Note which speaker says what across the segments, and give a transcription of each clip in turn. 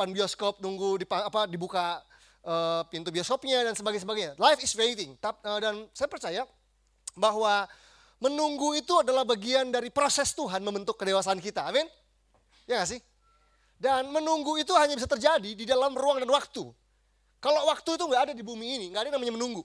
Speaker 1: Depan bioskop nunggu di apa dibuka uh, pintu bioskopnya dan sebagainya. Life is waiting. Tap, uh, dan saya percaya bahwa menunggu itu adalah bagian dari proses Tuhan membentuk kedewasaan kita. Amin. Ya gak sih? Dan menunggu itu hanya bisa terjadi di dalam ruang dan waktu. Kalau waktu itu nggak ada di bumi ini, nggak ada namanya menunggu.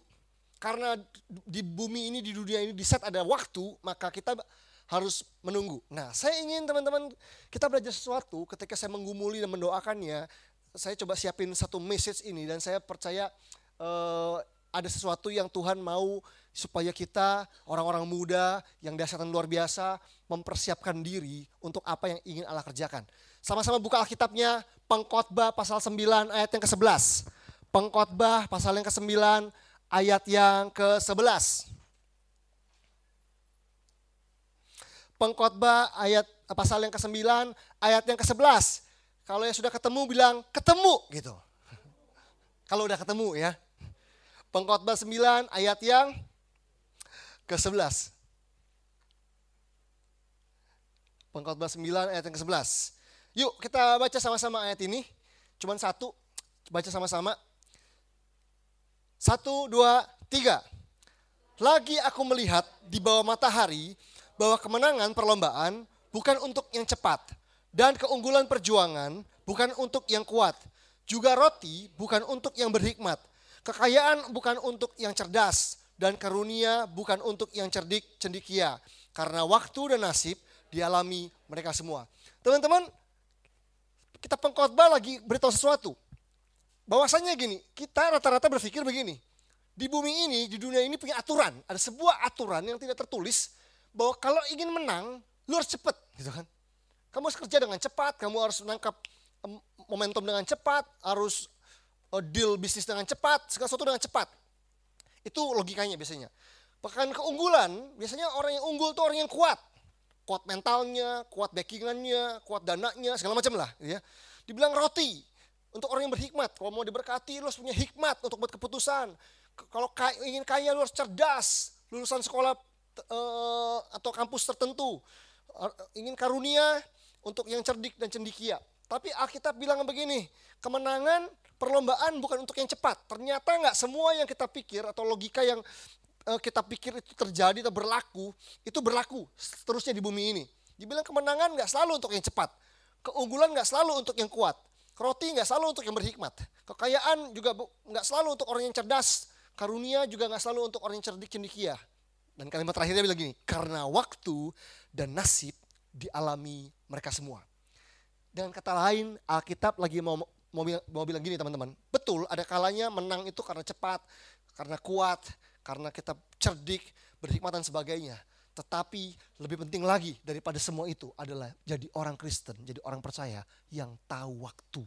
Speaker 1: Karena di bumi ini, di dunia ini, di set ada waktu, maka kita harus menunggu. Nah, saya ingin teman-teman kita belajar sesuatu ketika saya menggumuli dan mendoakannya. Saya coba siapin satu message ini dan saya percaya uh, ada sesuatu yang Tuhan mau supaya kita orang-orang muda yang dasarnya luar biasa mempersiapkan diri untuk apa yang ingin Allah kerjakan. Sama-sama buka Alkitabnya, Pengkhotbah pasal 9 ayat yang ke-11. Pengkhotbah pasal yang ke-9 ayat yang ke-11. Pengkhotbah ayat pasal yang ke-9 ayat yang ke-11. Kalau yang sudah ketemu bilang ketemu gitu. Kalau udah ketemu ya. Pengkhotbah 9 ayat yang ke-11. Pengkhotbah 9 ayat yang ke-11. Yuk kita baca sama-sama ayat ini. Cuman satu, baca sama-sama. Satu, dua, tiga. Lagi aku melihat di bawah matahari bahwa kemenangan perlombaan bukan untuk yang cepat dan keunggulan perjuangan bukan untuk yang kuat. Juga roti bukan untuk yang berhikmat. Kekayaan bukan untuk yang cerdas dan karunia bukan untuk yang cerdik cendikia. Karena waktu dan nasib dialami mereka semua. Teman-teman, kita pengkhotbah lagi beritahu sesuatu. Bahwasanya gini, kita rata-rata berpikir begini. Di bumi ini, di dunia ini punya aturan. Ada sebuah aturan yang tidak tertulis bahwa kalau ingin menang, lu harus cepat, gitu kan. Kamu harus kerja dengan cepat, kamu harus menangkap momentum dengan cepat, harus uh, deal bisnis dengan cepat, segala sesuatu dengan cepat. Itu logikanya biasanya. Bahkan keunggulan, biasanya orang yang unggul itu orang yang kuat. Kuat mentalnya, kuat backingannya, kuat dananya, segala macam lah. Gitu ya. Dibilang roti, untuk orang yang berhikmat. Kalau mau diberkati, lu harus punya hikmat untuk buat keputusan. Kalau ingin kaya, lu harus cerdas. Lulusan sekolah uh, atau kampus tertentu. Uh, ingin karunia untuk yang cerdik dan cendikia. Tapi Alkitab bilang begini, kemenangan perlombaan bukan untuk yang cepat. Ternyata nggak semua yang kita pikir atau logika yang uh, kita pikir itu terjadi atau berlaku, itu berlaku seterusnya di bumi ini. Dibilang kemenangan nggak selalu untuk yang cepat. Keunggulan nggak selalu untuk yang kuat. Roti nggak selalu untuk yang berhikmat. Kekayaan juga nggak selalu untuk orang yang cerdas. Karunia juga nggak selalu untuk orang yang cerdik cendikia. Dan kalimat terakhirnya bilang gini, karena waktu dan nasib dialami mereka semua. Dengan kata lain, Alkitab lagi mau mau, mau bilang gini teman-teman, betul ada kalanya menang itu karena cepat, karena kuat, karena kita cerdik, berhikmat dan sebagainya. Tetapi lebih penting lagi daripada semua itu adalah jadi orang Kristen, jadi orang percaya yang tahu waktu.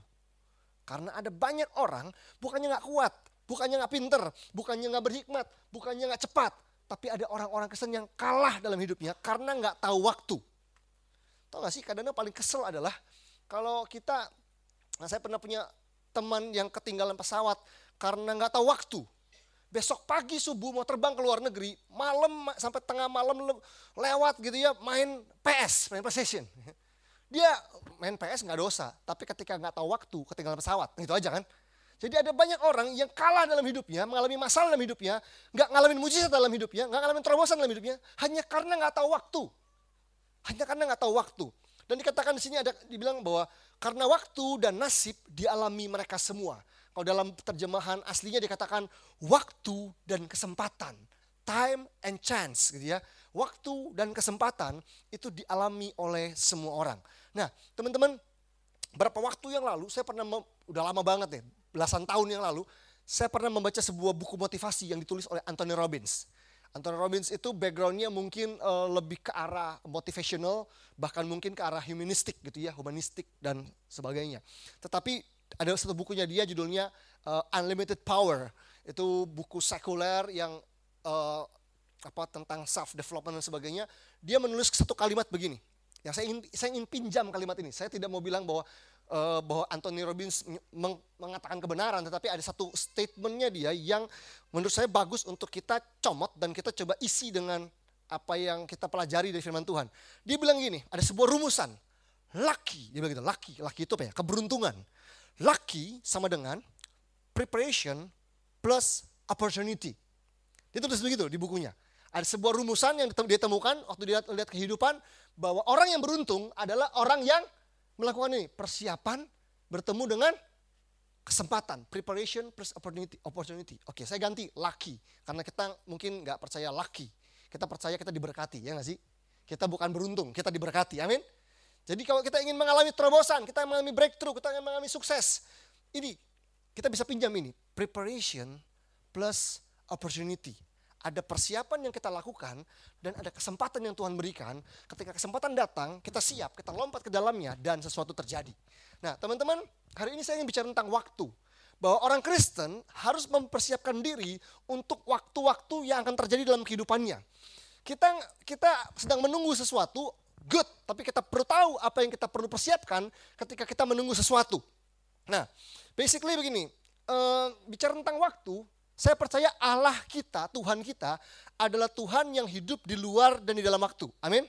Speaker 1: Karena ada banyak orang bukannya nggak kuat, bukannya nggak pinter, bukannya nggak berhikmat, bukannya nggak cepat, tapi ada orang-orang Kristen yang kalah dalam hidupnya karena nggak tahu waktu. Tahu gak sih kadang-kadang paling kesel adalah kalau kita, nah saya pernah punya teman yang ketinggalan pesawat karena nggak tahu waktu. Besok pagi subuh mau terbang ke luar negeri, malam sampai tengah malam lewat gitu ya main PS, main PlayStation. Dia main PS nggak dosa, tapi ketika nggak tahu waktu ketinggalan pesawat, gitu aja kan. Jadi ada banyak orang yang kalah dalam hidupnya, mengalami masalah dalam hidupnya, nggak ngalamin mujizat dalam hidupnya, nggak ngalamin terobosan dalam hidupnya, hanya karena nggak tahu waktu. Hanya karena nggak tahu waktu. Dan dikatakan di sini ada dibilang bahwa karena waktu dan nasib dialami mereka semua. Kalau dalam terjemahan aslinya dikatakan waktu dan kesempatan, time and chance gitu ya. Waktu dan kesempatan itu dialami oleh semua orang. Nah, teman-teman, berapa waktu yang lalu saya pernah udah lama banget ya, belasan tahun yang lalu, saya pernah membaca sebuah buku motivasi yang ditulis oleh Anthony Robbins. Anthony Robbins itu backgroundnya mungkin uh, lebih ke arah motivational, bahkan mungkin ke arah humanistik gitu ya, humanistik dan sebagainya. Tetapi ada satu bukunya dia judulnya uh, Unlimited Power. Itu buku sekuler yang uh, apa tentang self development dan sebagainya. Dia menulis satu kalimat begini. Yang saya ingin saya ingin pinjam kalimat ini. Saya tidak mau bilang bahwa uh, bahwa Anthony Robbins meng, mengatakan kebenaran, tetapi ada satu statementnya dia yang menurut saya bagus untuk kita comot dan kita coba isi dengan apa yang kita pelajari dari firman Tuhan. Dia bilang gini, ada sebuah rumusan. Lucky, dia bilang gitu, lucky, lucky itu apa ya? Keberuntungan. Lucky sama dengan preparation plus opportunity. Dia tulis begitu di bukunya. Ada sebuah rumusan yang dia temukan waktu dia lihat kehidupan bahwa orang yang beruntung adalah orang yang melakukan ini persiapan bertemu dengan kesempatan preparation plus opportunity opportunity. Oke saya ganti lucky. Karena kita mungkin nggak percaya lucky. Kita percaya kita diberkati ya nggak sih? Kita bukan beruntung kita diberkati amin? Jadi kalau kita ingin mengalami terobosan kita mengalami breakthrough kita ingin mengalami sukses ini kita bisa pinjam ini. Preparation plus opportunity ada persiapan yang kita lakukan dan ada kesempatan yang Tuhan berikan. Ketika kesempatan datang, kita siap, kita lompat ke dalamnya dan sesuatu terjadi. Nah, teman-teman, hari ini saya ingin bicara tentang waktu. Bahwa orang Kristen harus mempersiapkan diri untuk waktu-waktu yang akan terjadi dalam kehidupannya. Kita kita sedang menunggu sesuatu, good, tapi kita perlu tahu apa yang kita perlu persiapkan ketika kita menunggu sesuatu. Nah, basically begini, uh, bicara tentang waktu, saya percaya Allah kita, Tuhan kita adalah Tuhan yang hidup di luar dan di dalam waktu. Amin.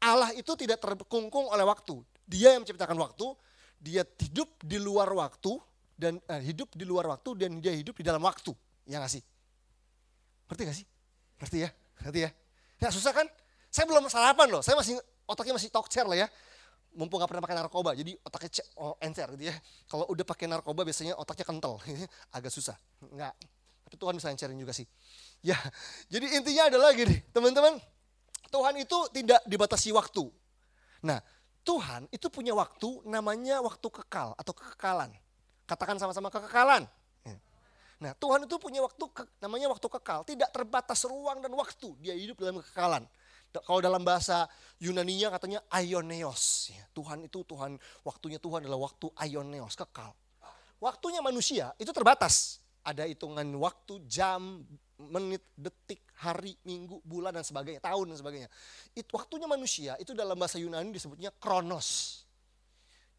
Speaker 1: Allah itu tidak terkungkung oleh waktu. Dia yang menciptakan waktu, dia hidup di luar waktu dan eh, hidup di luar waktu dan dia hidup di dalam waktu. Ya nggak sih? Ngerti gak sih? Ngerti ya? Ngerti ya? Ya susah kan? Saya belum sarapan loh. Saya masih otaknya masih talk chair lah ya mumpung gak pernah pakai narkoba, jadi otaknya oh, encer gitu ya. Kalau udah pakai narkoba biasanya otaknya kental, agak susah. Enggak, tapi Tuhan bisa lancarin juga sih. Ya, jadi intinya adalah gini, teman-teman. Tuhan itu tidak dibatasi waktu. Nah, Tuhan itu punya waktu namanya waktu kekal atau kekekalan. Katakan sama-sama kekekalan. Ya. Nah, Tuhan itu punya waktu namanya waktu kekal, tidak terbatas ruang dan waktu. Dia hidup dalam kekekalan. Kalau dalam bahasa Yunani-nya katanya Ioneos. Ya, Tuhan itu Tuhan, waktunya Tuhan adalah waktu Ioneos, kekal. Waktunya manusia itu terbatas ada hitungan waktu, jam, menit, detik, hari, minggu, bulan dan sebagainya, tahun dan sebagainya. Itu waktunya manusia itu dalam bahasa Yunani disebutnya kronos.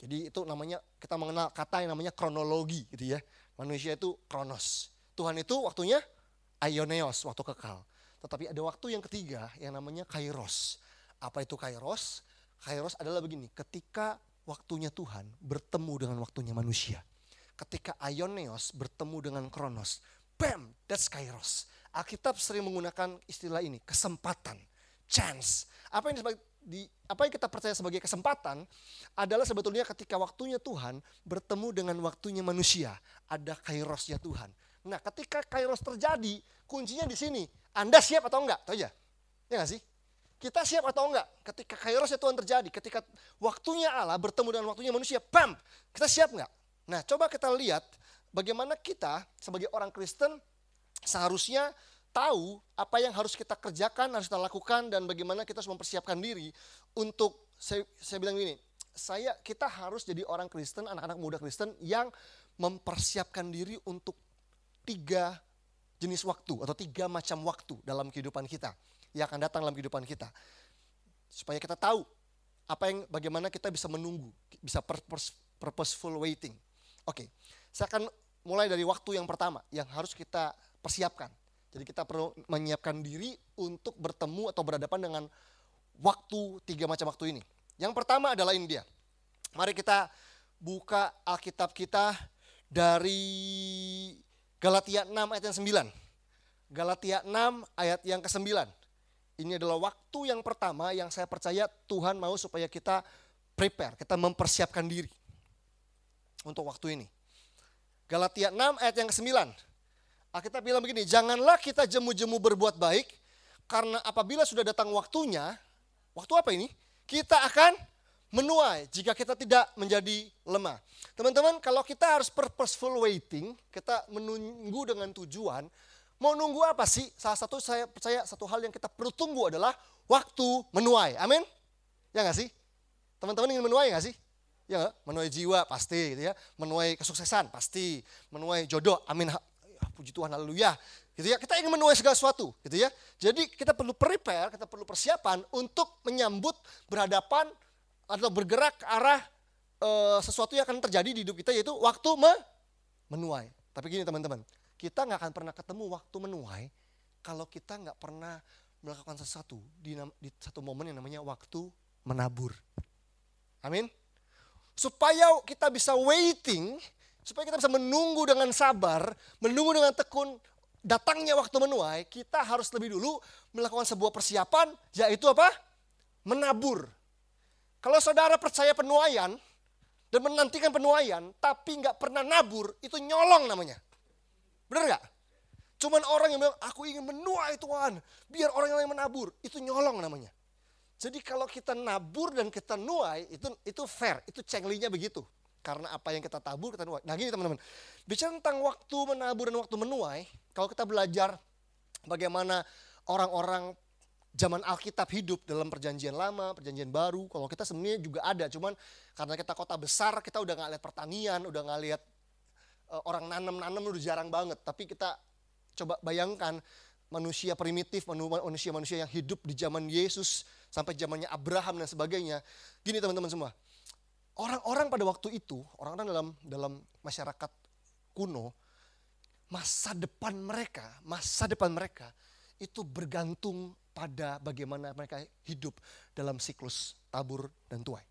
Speaker 1: Jadi itu namanya kita mengenal kata yang namanya kronologi gitu ya. Manusia itu kronos. Tuhan itu waktunya aioneos, waktu kekal. Tetapi ada waktu yang ketiga yang namanya kairos. Apa itu kairos? Kairos adalah begini, ketika waktunya Tuhan bertemu dengan waktunya manusia ketika Ioneos bertemu dengan Kronos. Bam, that's Kairos. Alkitab sering menggunakan istilah ini, kesempatan, chance. Apa yang di apa yang kita percaya sebagai kesempatan adalah sebetulnya ketika waktunya Tuhan bertemu dengan waktunya manusia, ada kairosnya Tuhan. Nah, ketika kairos terjadi, kuncinya di sini. Anda siap atau enggak? Tahu aja. Ya enggak sih? Kita siap atau enggak? Ketika kairosnya Tuhan terjadi, ketika waktunya Allah bertemu dengan waktunya manusia, bam, kita siap enggak? Nah, coba kita lihat bagaimana kita sebagai orang Kristen seharusnya tahu apa yang harus kita kerjakan, harus kita lakukan dan bagaimana kita harus mempersiapkan diri untuk saya, saya bilang gini, saya kita harus jadi orang Kristen, anak-anak muda Kristen yang mempersiapkan diri untuk tiga jenis waktu atau tiga macam waktu dalam kehidupan kita yang akan datang dalam kehidupan kita. Supaya kita tahu apa yang bagaimana kita bisa menunggu, bisa purposeful waiting. Oke, saya akan mulai dari waktu yang pertama yang harus kita persiapkan. Jadi kita perlu menyiapkan diri untuk bertemu atau berhadapan dengan waktu tiga macam waktu ini. Yang pertama adalah ini dia. Mari kita buka Alkitab kita dari Galatia 6 ayat yang 9. Galatia 6 ayat yang ke-9. Ini adalah waktu yang pertama yang saya percaya Tuhan mau supaya kita prepare, kita mempersiapkan diri untuk waktu ini. Galatia 6 ayat yang ke-9. Alkitab bilang begini, janganlah kita jemu-jemu berbuat baik, karena apabila sudah datang waktunya, waktu apa ini? Kita akan menuai jika kita tidak menjadi lemah. Teman-teman, kalau kita harus purposeful waiting, kita menunggu dengan tujuan, mau nunggu apa sih? Salah satu saya percaya satu hal yang kita perlu tunggu adalah waktu menuai. Amin? Ya nggak sih? Teman-teman ingin menuai nggak sih? Ya menuai jiwa pasti gitu ya. Menuai kesuksesan pasti. Menuai jodoh, amin. Ya, puji Tuhan, haleluya. Gitu ya. Kita ingin menuai segala sesuatu, gitu ya. Jadi kita perlu prepare, kita perlu persiapan untuk menyambut berhadapan atau bergerak ke arah uh, sesuatu yang akan terjadi di hidup kita yaitu waktu me menuai. Tapi gini teman-teman, kita nggak akan pernah ketemu waktu menuai kalau kita nggak pernah melakukan sesuatu di, di satu momen yang namanya waktu menabur. Amin supaya kita bisa waiting, supaya kita bisa menunggu dengan sabar, menunggu dengan tekun datangnya waktu menuai, kita harus lebih dulu melakukan sebuah persiapan, yaitu apa? Menabur. Kalau saudara percaya penuaian dan menantikan penuaian, tapi nggak pernah nabur, itu nyolong namanya. Bener nggak? Cuman orang yang bilang, aku ingin menuai Tuhan, biar orang lain menabur, itu nyolong namanya. Jadi kalau kita nabur dan kita nuai itu itu fair, itu cenglinya begitu. Karena apa yang kita tabur kita nuai. Nah gini teman-teman, bicara tentang waktu menabur dan waktu menuai, kalau kita belajar bagaimana orang-orang zaman Alkitab hidup dalam perjanjian lama, perjanjian baru, kalau kita sebenarnya juga ada, cuman karena kita kota besar, kita udah nggak lihat pertanian, udah nggak lihat uh, orang nanam-nanam udah jarang banget. Tapi kita coba bayangkan manusia primitif, manusia-manusia yang hidup di zaman Yesus, sampai zamannya Abraham dan sebagainya. Gini teman-teman semua, orang-orang pada waktu itu, orang-orang dalam dalam masyarakat kuno, masa depan mereka, masa depan mereka itu bergantung pada bagaimana mereka hidup dalam siklus tabur dan tuai.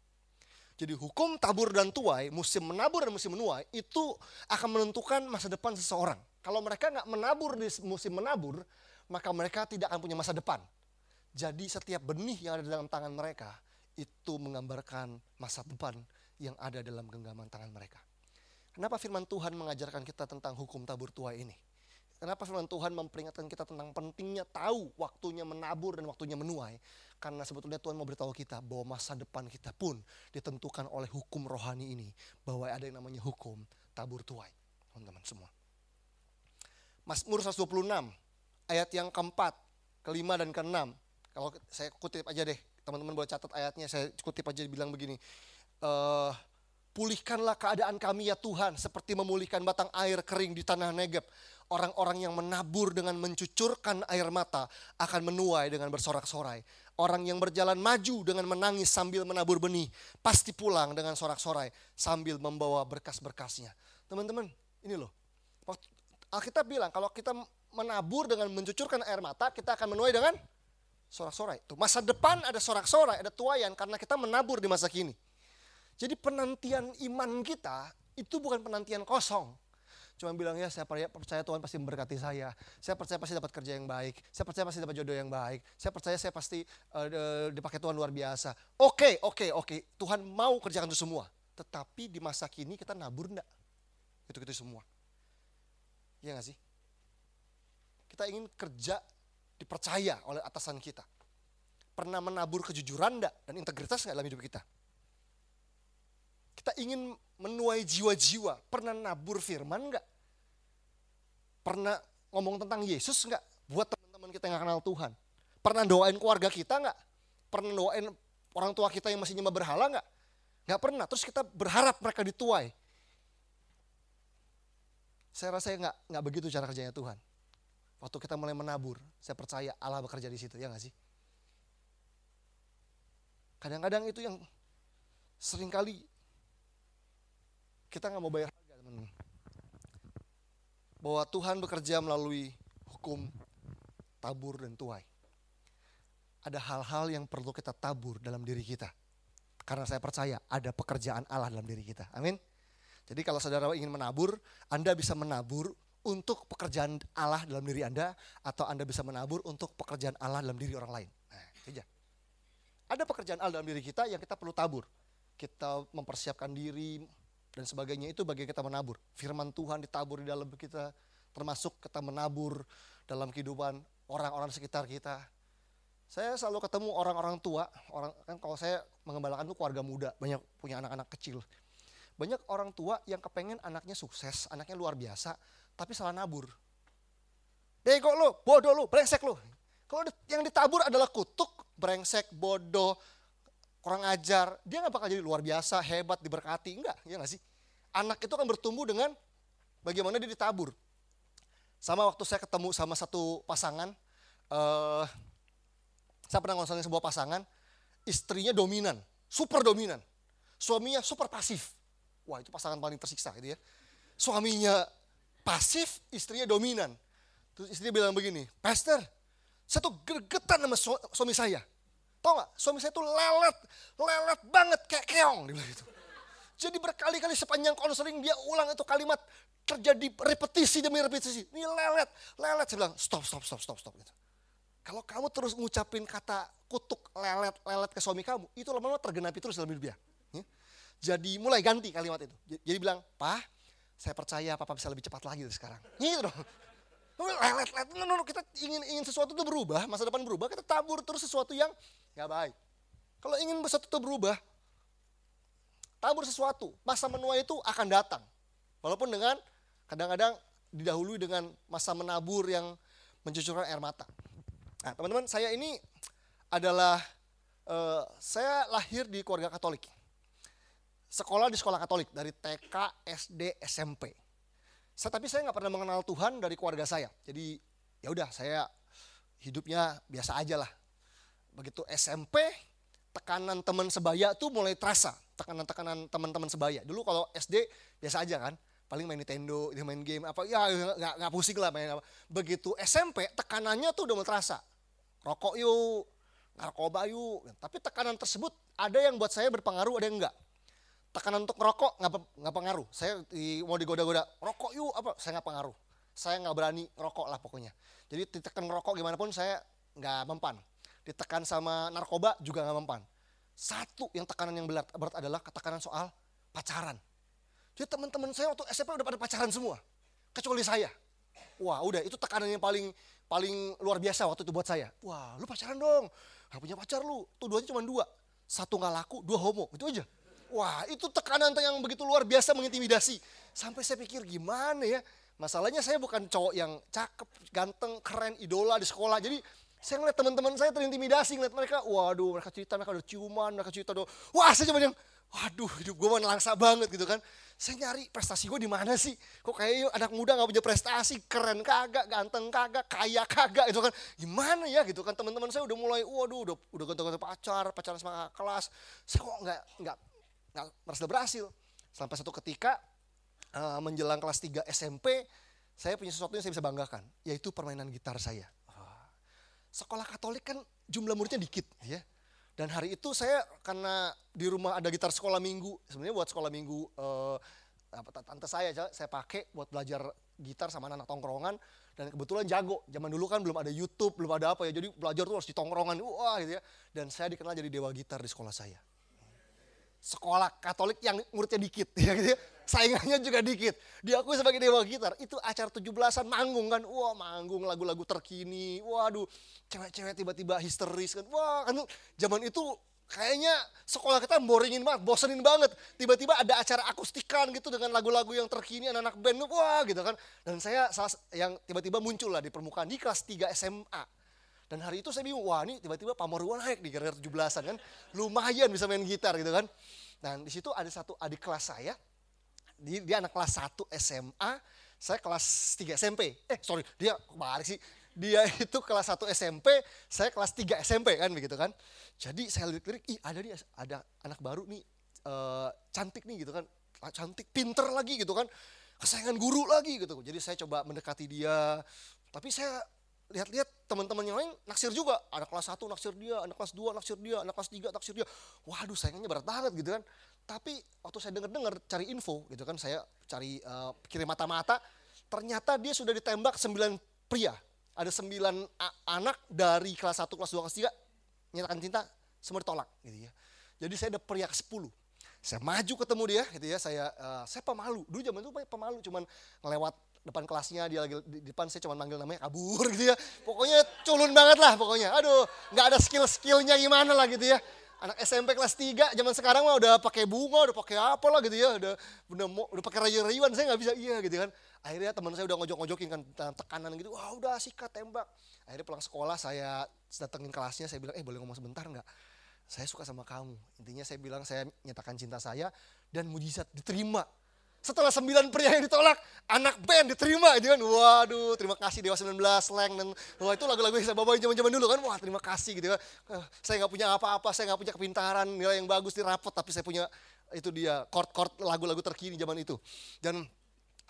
Speaker 1: Jadi hukum tabur dan tuai, musim menabur dan musim menuai itu akan menentukan masa depan seseorang. Kalau mereka nggak menabur di musim menabur, maka mereka tidak akan punya masa depan. Jadi setiap benih yang ada dalam tangan mereka itu menggambarkan masa depan yang ada dalam genggaman tangan mereka. Kenapa firman Tuhan mengajarkan kita tentang hukum tabur tuai ini? Kenapa firman Tuhan memperingatkan kita tentang pentingnya tahu waktunya menabur dan waktunya menuai? Karena sebetulnya Tuhan mau beritahu kita bahwa masa depan kita pun ditentukan oleh hukum rohani ini. Bahwa ada yang namanya hukum tabur tuai. Teman-teman semua. Mazmur 126 ayat yang keempat, kelima dan keenam kalau saya kutip aja deh, teman-teman boleh catat ayatnya, saya kutip aja bilang begini. Uh, pulihkanlah keadaan kami ya Tuhan, seperti memulihkan batang air kering di tanah Negeb. Orang-orang yang menabur dengan mencucurkan air mata akan menuai dengan bersorak-sorai. Orang yang berjalan maju dengan menangis sambil menabur benih, pasti pulang dengan sorak-sorai sambil membawa berkas-berkasnya. Teman-teman, ini loh. Alkitab bilang kalau kita menabur dengan mencucurkan air mata, kita akan menuai dengan sorak-sorai. Tuh, masa depan ada sorak-sorai, ada tuayan karena kita menabur di masa kini. Jadi penantian iman kita itu bukan penantian kosong. Cuma bilang ya saya percaya Tuhan pasti memberkati saya. Saya percaya pasti dapat kerja yang baik. Saya percaya pasti dapat jodoh yang baik. Saya percaya saya pasti uh, dipakai Tuhan luar biasa. Oke, oke, oke. Tuhan mau kerjakan itu semua. Tetapi di masa kini kita nabur enggak? Itu-itu semua. Iya gak sih? Kita ingin kerja dipercaya oleh atasan kita. Pernah menabur kejujuran enggak dan integritas enggak dalam hidup kita? Kita ingin menuai jiwa-jiwa, pernah nabur firman enggak? Pernah ngomong tentang Yesus enggak buat teman-teman kita yang kenal Tuhan? Pernah doain keluarga kita enggak? Pernah doain orang tua kita yang masih nyembah berhala enggak? Enggak pernah. Terus kita berharap mereka dituai. Saya rasa enggak, enggak begitu cara kerjanya Tuhan. Waktu kita mulai menabur, saya percaya Allah bekerja di situ, ya nggak sih? Kadang-kadang itu yang sering kali kita nggak mau bayar harga, teman-teman. Bahwa Tuhan bekerja melalui hukum tabur dan tuai. Ada hal-hal yang perlu kita tabur dalam diri kita. Karena saya percaya ada pekerjaan Allah dalam diri kita. Amin. Jadi kalau saudara ingin menabur, Anda bisa menabur untuk pekerjaan Allah dalam diri Anda atau Anda bisa menabur untuk pekerjaan Allah dalam diri orang lain. Nah. Ada pekerjaan Allah dalam diri kita yang kita perlu tabur. Kita mempersiapkan diri dan sebagainya itu bagi kita menabur. Firman Tuhan ditabur di dalam kita, termasuk kita menabur dalam kehidupan orang-orang sekitar kita. Saya selalu ketemu orang-orang tua, orang kan kalau saya mengembalakan itu keluarga muda, banyak punya anak-anak kecil. Banyak orang tua yang kepengen anaknya sukses, anaknya luar biasa, tapi salah nabur. Bego lu, bodoh lu, brengsek lu. Kalau yang ditabur adalah kutuk, brengsek, bodoh, kurang ajar, dia nggak bakal jadi luar biasa, hebat, diberkati. Enggak, ya nggak sih? Anak itu akan bertumbuh dengan bagaimana dia ditabur. Sama waktu saya ketemu sama satu pasangan, uh, saya pernah ngonselin sebuah pasangan, istrinya dominan, super dominan. Suaminya super pasif. Wah itu pasangan paling tersiksa gitu ya. Suaminya pasif, istrinya dominan. Terus istrinya bilang begini, Pastor, saya tuh gregetan sama suami saya. Tahu gak, suami saya tuh lelet, lelet banget kayak keong. Dia bilang gitu. Jadi berkali-kali sepanjang konseling dia ulang itu kalimat terjadi repetisi demi repetisi. Ini lelet, lelet. Saya bilang stop, stop, stop, stop, stop. Gitu. Kalau kamu terus ngucapin kata kutuk lelet, lelet ke suami kamu, itu lama-lama tergenapi terus dalam hidup dia. Ya. Jadi mulai ganti kalimat itu. Jadi bilang, Pak, saya percaya papa bisa lebih cepat lagi sekarang. Gitu dong. Lelet, lelet. Kita ingin ingin sesuatu itu berubah, masa depan berubah, kita tabur terus sesuatu yang gak baik. Kalau ingin sesuatu itu berubah, tabur sesuatu, masa menua itu akan datang. Walaupun dengan kadang-kadang didahului dengan masa menabur yang mencucurkan air mata. Nah teman-teman saya ini adalah, uh, saya lahir di keluarga katolik. Sekolah di sekolah katolik dari TK, SD, SMP. Saya, tapi saya nggak pernah mengenal Tuhan dari keluarga saya. Jadi ya udah saya hidupnya biasa aja lah. Begitu SMP, tekanan teman sebaya tuh mulai terasa tekanan-tekanan teman-teman sebaya. Dulu kalau SD biasa aja kan, paling main Nintendo, main game apa, ya nggak nggak pusing lah main apa. Begitu SMP tekanannya tuh udah mulai terasa. Rokok yuk, narkoba yuk. Tapi tekanan tersebut ada yang buat saya berpengaruh, ada yang enggak. Tekanan untuk rokok nggak nggak pengaruh. Saya di, mau digoda-goda, rokok yuk apa? Saya nggak pengaruh. Saya nggak berani rokok lah pokoknya. Jadi ditekan rokok gimana pun saya nggak mempan. Ditekan sama narkoba juga nggak mempan satu yang tekanan yang berat, berat adalah tekanan soal pacaran. Jadi teman-teman saya waktu SMP udah pada pacaran semua. Kecuali saya. Wah udah itu tekanan yang paling paling luar biasa waktu itu buat saya. Wah lu pacaran dong. Gak punya pacar lu. Tuduhannya cuma dua. Satu gak laku, dua homo. Itu aja. Wah itu tekanan yang begitu luar biasa mengintimidasi. Sampai saya pikir gimana ya. Masalahnya saya bukan cowok yang cakep, ganteng, keren, idola di sekolah. Jadi saya ngeliat teman-teman saya terintimidasi ngeliat mereka, waduh mereka cerita, mereka udah ciuman, mereka cerita udah, wah saya cuma yang, waduh hidup gue mana langsa banget gitu kan. Saya nyari prestasi gue di mana sih? Kok kayak anak muda gak punya prestasi, keren kagak, ganteng kagak, kaya kagak gitu kan. Gimana ya gitu kan teman-teman saya udah mulai, waduh udah udah ganti-ganti pacar, pacaran sama kelas. Saya kok nggak nggak merasa berhasil. Sampai satu ketika uh, menjelang kelas 3 SMP, saya punya sesuatu yang saya bisa banggakan, yaitu permainan gitar saya sekolah Katolik kan jumlah muridnya dikit ya. Dan hari itu saya karena di rumah ada gitar sekolah minggu, sebenarnya buat sekolah minggu eh, tante saya saya pakai buat belajar gitar sama -anak tongkrongan dan kebetulan jago. Zaman dulu kan belum ada YouTube, belum ada apa ya. Jadi belajar tuh harus di tongkrongan. Wah gitu ya. Dan saya dikenal jadi dewa gitar di sekolah saya. Sekolah Katolik yang muridnya dikit ya gitu ya saingannya juga dikit. Diakui sebagai dewa gitar. Itu acara 17-an manggung kan. Wah manggung lagu-lagu terkini. Waduh cewek-cewek tiba-tiba histeris kan. Wah kan zaman itu kayaknya sekolah kita boringin banget, bosenin banget. Tiba-tiba ada acara akustikan gitu dengan lagu-lagu yang terkini anak-anak band. Wah gitu kan. Dan saya salah yang tiba-tiba muncul lah di permukaan di kelas 3 SMA. Dan hari itu saya bingung, wah ini tiba-tiba pamorwan naik di gara-gara 17-an kan. Lumayan bisa main gitar gitu kan. Dan di situ ada satu adik kelas saya, dia, anak kelas 1 SMA, saya kelas 3 SMP. Eh sorry, dia kemarin sih. Dia itu kelas 1 SMP, saya kelas 3 SMP kan begitu kan. Jadi saya lirik-lirik, ih ada nih, ada anak baru nih, uh, cantik nih gitu kan. Cantik, pinter lagi gitu kan. Kesayangan guru lagi gitu. Jadi saya coba mendekati dia. Tapi saya lihat-lihat teman-teman yang lain naksir juga. Anak kelas 1 naksir dia, anak kelas 2 naksir dia, anak kelas 3 naksir dia. Waduh sayangannya berat banget gitu kan. Tapi waktu saya dengar-dengar cari info gitu kan, saya cari uh, kirim mata-mata, ternyata dia sudah ditembak sembilan pria. Ada sembilan anak dari kelas 1, kelas 2, kelas 3 nyatakan cinta, semua ditolak gitu ya. Jadi saya ada pria ke-10. Saya maju ketemu dia gitu ya, saya uh, saya pemalu. Dulu zaman itu pemalu cuman ngelewat depan kelasnya dia lagi di depan saya cuma manggil namanya kabur gitu ya. Pokoknya culun banget lah pokoknya. Aduh, nggak ada skill-skillnya gimana lah gitu ya anak SMP kelas 3 zaman sekarang mah udah pakai bunga, udah pakai apa lah gitu ya, udah udah udah pakai rayu-rayuan, saya nggak bisa iya gitu kan. Akhirnya teman saya udah ngojok-ngojokin kan tekanan gitu, wah udah sikat tembak. Akhirnya pulang sekolah saya datengin kelasnya, saya bilang, eh boleh ngomong sebentar nggak? saya suka sama kamu. Intinya saya bilang saya nyatakan cinta saya dan mujizat diterima. Setelah sembilan pria yang ditolak, anak band diterima gitu kan. Waduh, terima kasih Dewa 19, Slang dan wah itu lagu-lagu yang saya bawain zaman-zaman dulu kan. Wah, terima kasih gitu kan. Eh, saya nggak punya apa-apa, saya nggak punya kepintaran nilai yang bagus di rapot, tapi saya punya itu dia chord-chord lagu-lagu terkini zaman itu. Dan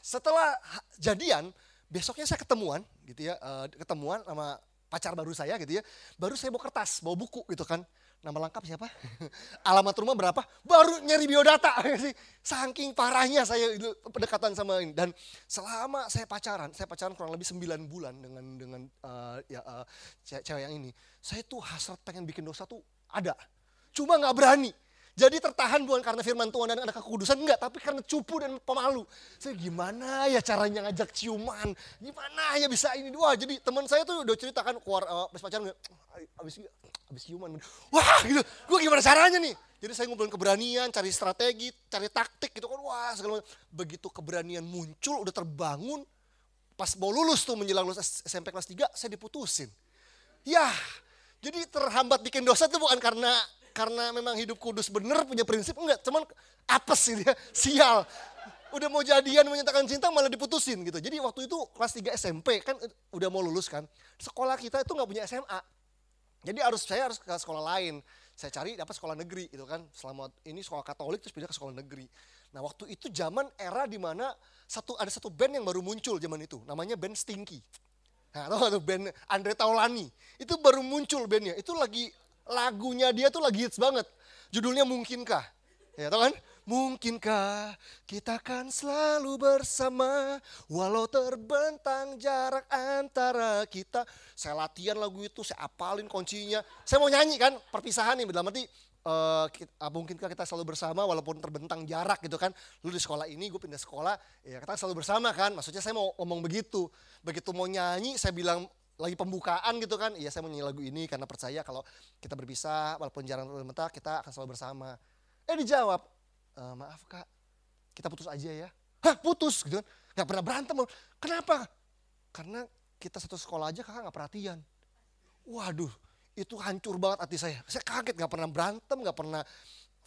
Speaker 1: setelah jadian, besoknya saya ketemuan gitu ya, uh, ketemuan sama pacar baru saya gitu ya. Baru saya bawa kertas, bawa buku gitu kan nama lengkap siapa? Alamat rumah berapa? Baru nyari biodata sih. Saking parahnya saya itu pendekatan sama ini. Dan selama saya pacaran, saya pacaran kurang lebih 9 bulan dengan dengan uh, ya uh, cewek yang ini. Saya tuh hasrat pengen bikin dosa tuh ada. Cuma nggak berani. Jadi tertahan bukan karena firman Tuhan dan ada kekudusan, enggak, tapi karena cupu dan pemalu. Saya gimana ya caranya ngajak ciuman, gimana ya bisa ini. Wah jadi teman saya tuh udah ceritakan keluar, uh, pas pacaran, abis, abis ciuman. Wah gitu, gue gimana caranya nih. Jadi saya ngumpulin keberanian, cari strategi, cari taktik gitu kan. Wah segala macam. Begitu keberanian muncul, udah terbangun. Pas mau lulus tuh menjelang lulus SMP kelas 3, saya diputusin. Ya, jadi terhambat bikin dosa tuh bukan karena karena memang hidup kudus bener punya prinsip? Enggak cuman apes sih dia sial. Udah mau jadian menyatakan cinta malah diputusin gitu. Jadi waktu itu kelas 3 SMP kan udah mau lulus kan sekolah kita itu nggak punya SMA jadi harus saya harus ke sekolah lain. Saya cari dapat sekolah negeri gitu kan. Selama ini sekolah Katolik terus pindah ke sekolah negeri. Nah waktu itu zaman era di mana satu ada satu band yang baru muncul zaman itu. Namanya band Stinky. Nah, tau tuh band Andre Taulani. Itu baru muncul bandnya. Itu lagi lagunya dia tuh lagi hits banget. Judulnya Mungkinkah. Ya tau kan? Mungkinkah kita akan selalu bersama walau terbentang jarak antara kita. Saya latihan lagu itu, saya apalin kuncinya. Saya mau nyanyi kan, perpisahan nih, dalam arti uh, kita, mungkinkah kita selalu bersama walaupun terbentang jarak gitu kan. Lu di sekolah ini, gue pindah sekolah, ya kita selalu bersama kan. Maksudnya saya mau ngomong begitu. Begitu mau nyanyi, saya bilang lagi pembukaan gitu kan, iya saya mau nyanyi lagu ini karena percaya kalau kita berpisah walaupun jarang terbentak kita akan selalu bersama. Eh dijawab, e, maaf kak, kita putus aja ya. Hah putus gitu kan, gak pernah berantem. Kenapa? Karena kita satu sekolah aja kakak gak perhatian. Waduh, itu hancur banget hati saya. Saya kaget gak pernah berantem, gak pernah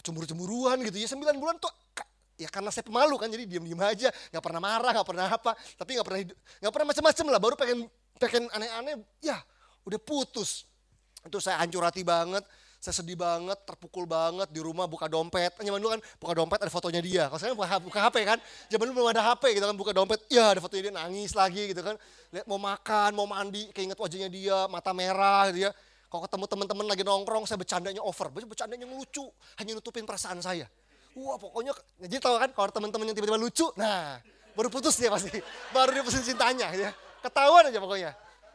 Speaker 1: cemburu-cemburuan gitu ya. Sembilan bulan tuh ya karena saya pemalu kan jadi diam-diam aja nggak pernah marah nggak pernah apa tapi nggak pernah nggak pernah macam-macam lah baru pengen pengen aneh-aneh, ya udah putus. Itu saya hancur hati banget, saya sedih banget, terpukul banget di rumah buka dompet. Zaman dulu kan buka dompet ada fotonya dia. Kalau sekarang buka, buka HP kan, zaman dulu belum ada HP gitu kan, buka dompet, ya ada fotonya dia nangis lagi gitu kan. Lihat mau makan, mau mandi, keinget wajahnya dia, mata merah gitu ya. Kalau ketemu teman-teman lagi nongkrong, saya bercandanya over, bercandanya lucu, hanya nutupin perasaan saya. Wah pokoknya, jadi tahu kan kalau teman-teman yang tiba-tiba lucu, nah baru putus dia pasti, baru dia putus cintanya gitu ya ketahuan aja pokoknya.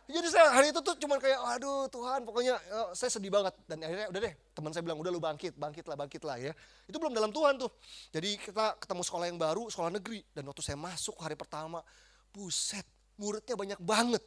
Speaker 1: Jadi saya hari itu tuh cuman kayak, aduh Tuhan pokoknya uh, saya sedih banget. Dan akhirnya udah deh teman saya bilang, udah lu bangkit, bangkit lah, bangkit lah ya. Itu belum dalam Tuhan tuh. Jadi kita ketemu sekolah yang baru, sekolah negeri. Dan waktu saya masuk hari pertama, buset muridnya banyak banget.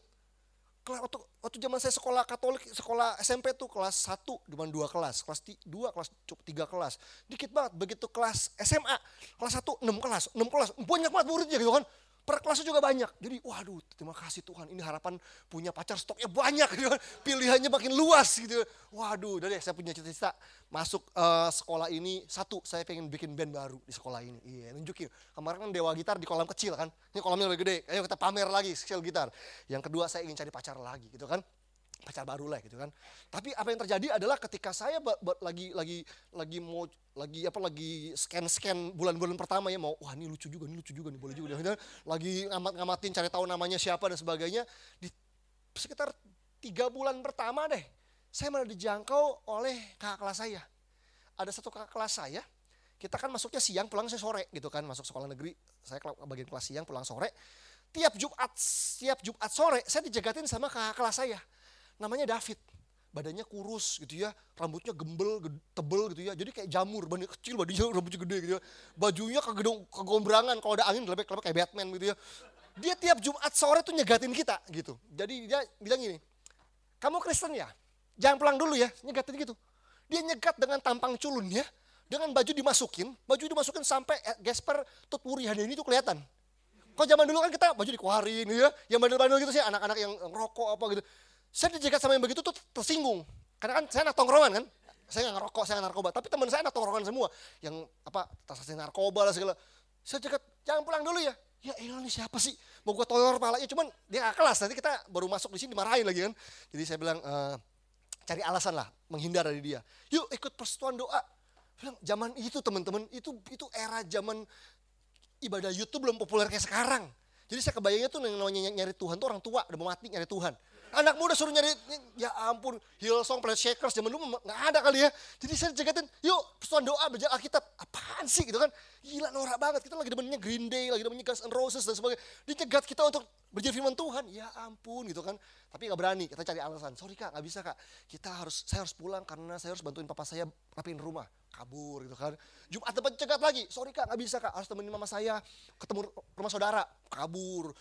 Speaker 1: Waktu, waktu zaman saya sekolah katolik, sekolah SMP tuh kelas 1, cuma dua kelas. Kelas 2, kelas tiga kelas. Dikit banget, begitu kelas SMA, kelas 1, 6 kelas, 6 kelas. Banyak banget muridnya gitu kan per kelasnya juga banyak. Jadi waduh terima kasih Tuhan ini harapan punya pacar stoknya banyak gitu. Pilihannya makin luas gitu. Waduh udah deh saya punya cita-cita masuk uh, sekolah ini. Satu saya pengen bikin band baru di sekolah ini. Iya nunjukin. Kemarin kan Dewa Gitar di kolam kecil kan. Ini kolamnya lebih gede. Ayo kita pamer lagi skill gitar. Yang kedua saya ingin cari pacar lagi gitu kan pacar baru lah gitu kan. Tapi apa yang terjadi adalah ketika saya lagi lagi lagi mau lagi apa lagi scan-scan bulan-bulan pertama ya mau wah ini lucu juga, ini lucu juga nih boleh juga. Dan lagi ngamat-ngamatin cari tahu namanya siapa dan sebagainya di sekitar tiga bulan pertama deh saya malah dijangkau oleh kakak kelas saya. Ada satu kakak kelas saya, kita kan masuknya siang pulang saya sore gitu kan masuk sekolah negeri saya bagian kelas siang pulang sore tiap Jumat tiap Jumat sore saya dijagatin sama kakak kelas saya namanya David. Badannya kurus gitu ya, rambutnya gembel, tebel gitu ya. Jadi kayak jamur, badannya kecil, badannya rambutnya gede gitu ya. Bajunya kegedung, kegombrangan, kalau ada angin lebek-lebek kayak Batman gitu ya. Dia tiap Jumat sore tuh nyegatin kita gitu. Jadi dia bilang gini, kamu Kristen ya? Jangan pulang dulu ya, nyegatin gitu. Dia nyegat dengan tampang culun ya, dengan baju dimasukin, baju dimasukin sampai eh, gesper tutwuri ini tuh kelihatan. Kok zaman dulu kan kita baju dikeluarin gitu ya, yang bandel-bandel gitu sih anak-anak yang rokok apa gitu. Saya dijaga sama yang begitu tuh tersinggung. Karena kan saya anak tongkrongan kan. saya nggak ngerokok, saya nggak narkoba. Tapi teman saya anak tongkrongan semua. Yang apa, transaksi narkoba lah segala. Saya cekat, jangan pulang dulu ya. Ya elah nih siapa sih? Mau gue toyor palanya, cuman dia gak kelas. Nanti kita baru masuk di sini dimarahin lagi kan. Jadi saya bilang, e, cari alasan lah, menghindar dari dia. Yuk ikut persetuan doa. Bilang, zaman itu teman-teman, itu itu era zaman ibadah YouTube belum populer kayak sekarang. Jadi saya kebayangnya tuh yang namanya nyari Tuhan tuh orang tua, udah mau mati nyari Tuhan. Anak muda suruh nyari, ya ampun, Hillsong, Planet Shakers, zaman dulu nggak ada kali ya. Jadi saya cegatin, yuk persoalan doa, belajar Alkitab. Apaan sih gitu kan. Gila norak banget, kita lagi demennya Green Day, lagi demennya Guns N' Roses dan sebagainya. Dicegat kita untuk berjaya firman Tuhan, ya ampun gitu kan. Tapi nggak berani, kita cari alasan. Sorry kak, nggak bisa kak. Kita harus, saya harus pulang karena saya harus bantuin papa saya rapiin rumah kabur gitu kan. Jumat depan cegat lagi, sorry kak nggak bisa kak, harus temenin mama saya ketemu rumah saudara, kabur.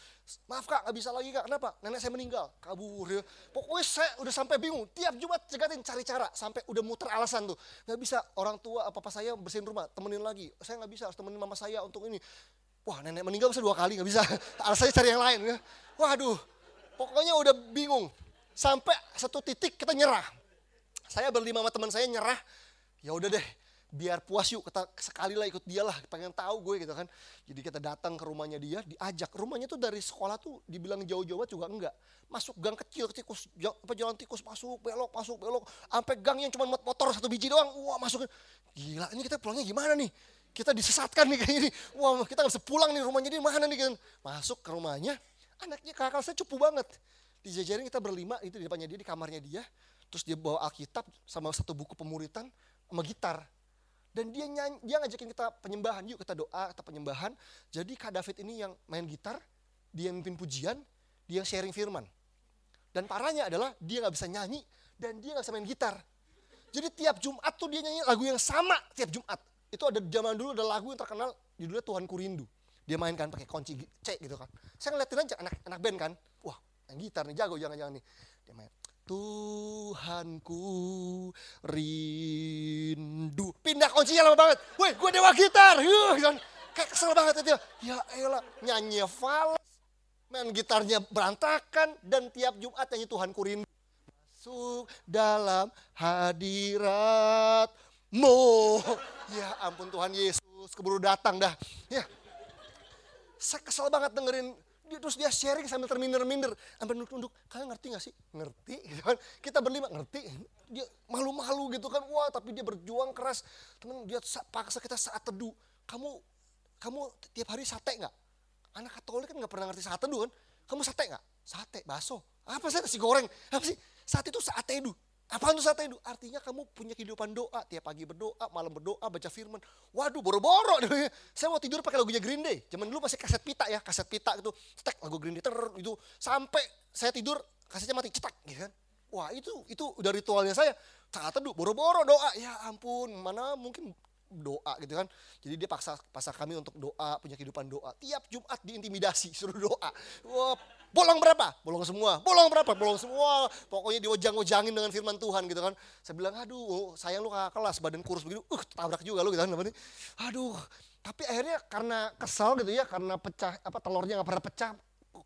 Speaker 1: Maaf kak nggak bisa lagi kak, kenapa? Nenek saya meninggal, kabur. Ya. Pokoknya saya udah sampai bingung, tiap Jumat cegatin cari cara, sampai udah muter alasan tuh. Nggak bisa orang tua apa-apa saya bersihin rumah, temenin lagi. Saya nggak bisa, harus temenin mama saya untuk ini. Wah nenek meninggal bisa dua kali, nggak bisa. Alasannya cari yang lain. Ya. Waduh, pokoknya udah bingung. Sampai satu titik kita nyerah. Saya berlima sama teman saya nyerah, ya udah deh biar puas yuk kita sekali lah ikut dia lah pengen tahu gue gitu kan. Jadi kita datang ke rumahnya dia diajak. Rumahnya tuh dari sekolah tuh dibilang jauh-jauh juga enggak. Masuk gang kecil tikus apa jalan tikus masuk belok masuk belok. Sampai gang yang cuma motor satu biji doang wah masuk. Gila ini kita pulangnya gimana nih? Kita disesatkan nih kayak gini wah kita nggak bisa pulang nih rumahnya dia mana nih kan? Masuk ke rumahnya anaknya kakak saya cupu banget. Dijajarin kita berlima itu di depannya dia di kamarnya dia. Terus dia bawa Alkitab sama satu buku pemuritan sama gitar. Dan dia nyanyi, dia ngajakin kita penyembahan, yuk kita doa, kita penyembahan. Jadi Kak David ini yang main gitar, dia yang mimpin pujian, dia sharing firman. Dan parahnya adalah dia nggak bisa nyanyi dan dia nggak bisa main gitar. Jadi tiap Jumat tuh dia nyanyi lagu yang sama tiap Jumat. Itu ada zaman dulu ada lagu yang terkenal judulnya Tuhan Kurindu. Dia mainkan pakai kunci C gitu kan. Saya ngeliatin aja anak anak band kan. Wah, yang gitar nih jago jangan-jangan nih. Dia main Tuhanku rindu. Pindah kuncinya lama banget. Woi, gue dewa gitar. Yuh, kan. Kayak kesel banget itu. Ya elah, nyanyi fals. Main gitarnya berantakan. Dan tiap Jumat nyanyi Tuhanku rindu. Masuk dalam hadiratmu. Ya ampun Tuhan Yesus, keburu datang dah. Ya, saya kesel banget dengerin dia terus dia sharing sambil terminder-minder. Sampai nunduk-nunduk kalian ngerti gak sih? Ngerti gitu kan. Kita berlima ngerti. Dia malu-malu gitu kan. Wah tapi dia berjuang keras. Teman dia paksa kita saat teduh. Kamu kamu tiap hari sate nggak? Anak katolik kan nggak pernah ngerti saat teduh kan. Kamu sate nggak? Sate bakso. Apa sih nasi goreng? Apa sih? Saat itu saat teduh apa itu saat itu? Artinya kamu punya kehidupan doa. Tiap pagi berdoa, malam berdoa, baca firman. Waduh, boro-boro. Saya mau tidur pakai lagunya Green Day. Zaman dulu masih kaset pita ya, kaset pita itu. Cetek lagu Green Day ter itu sampai saya tidur kasetnya mati cetak gitu kan. Wah, itu itu udah ritualnya saya. Saat teduh, boro-boro doa. Ya ampun, mana mungkin doa gitu kan. Jadi dia paksa paksa kami untuk doa, punya kehidupan doa. Tiap Jumat diintimidasi, suruh doa. Wah, bolong berapa? Bolong semua. Bolong berapa? Bolong semua. Pokoknya diojang-ojangin dengan firman Tuhan gitu kan. Saya bilang, aduh sayang lu kakak kelas, badan kurus begitu. Uh, tabrak juga lu gitu kan. Aduh, tapi akhirnya karena kesal gitu ya, karena pecah, apa telurnya gak pernah pecah,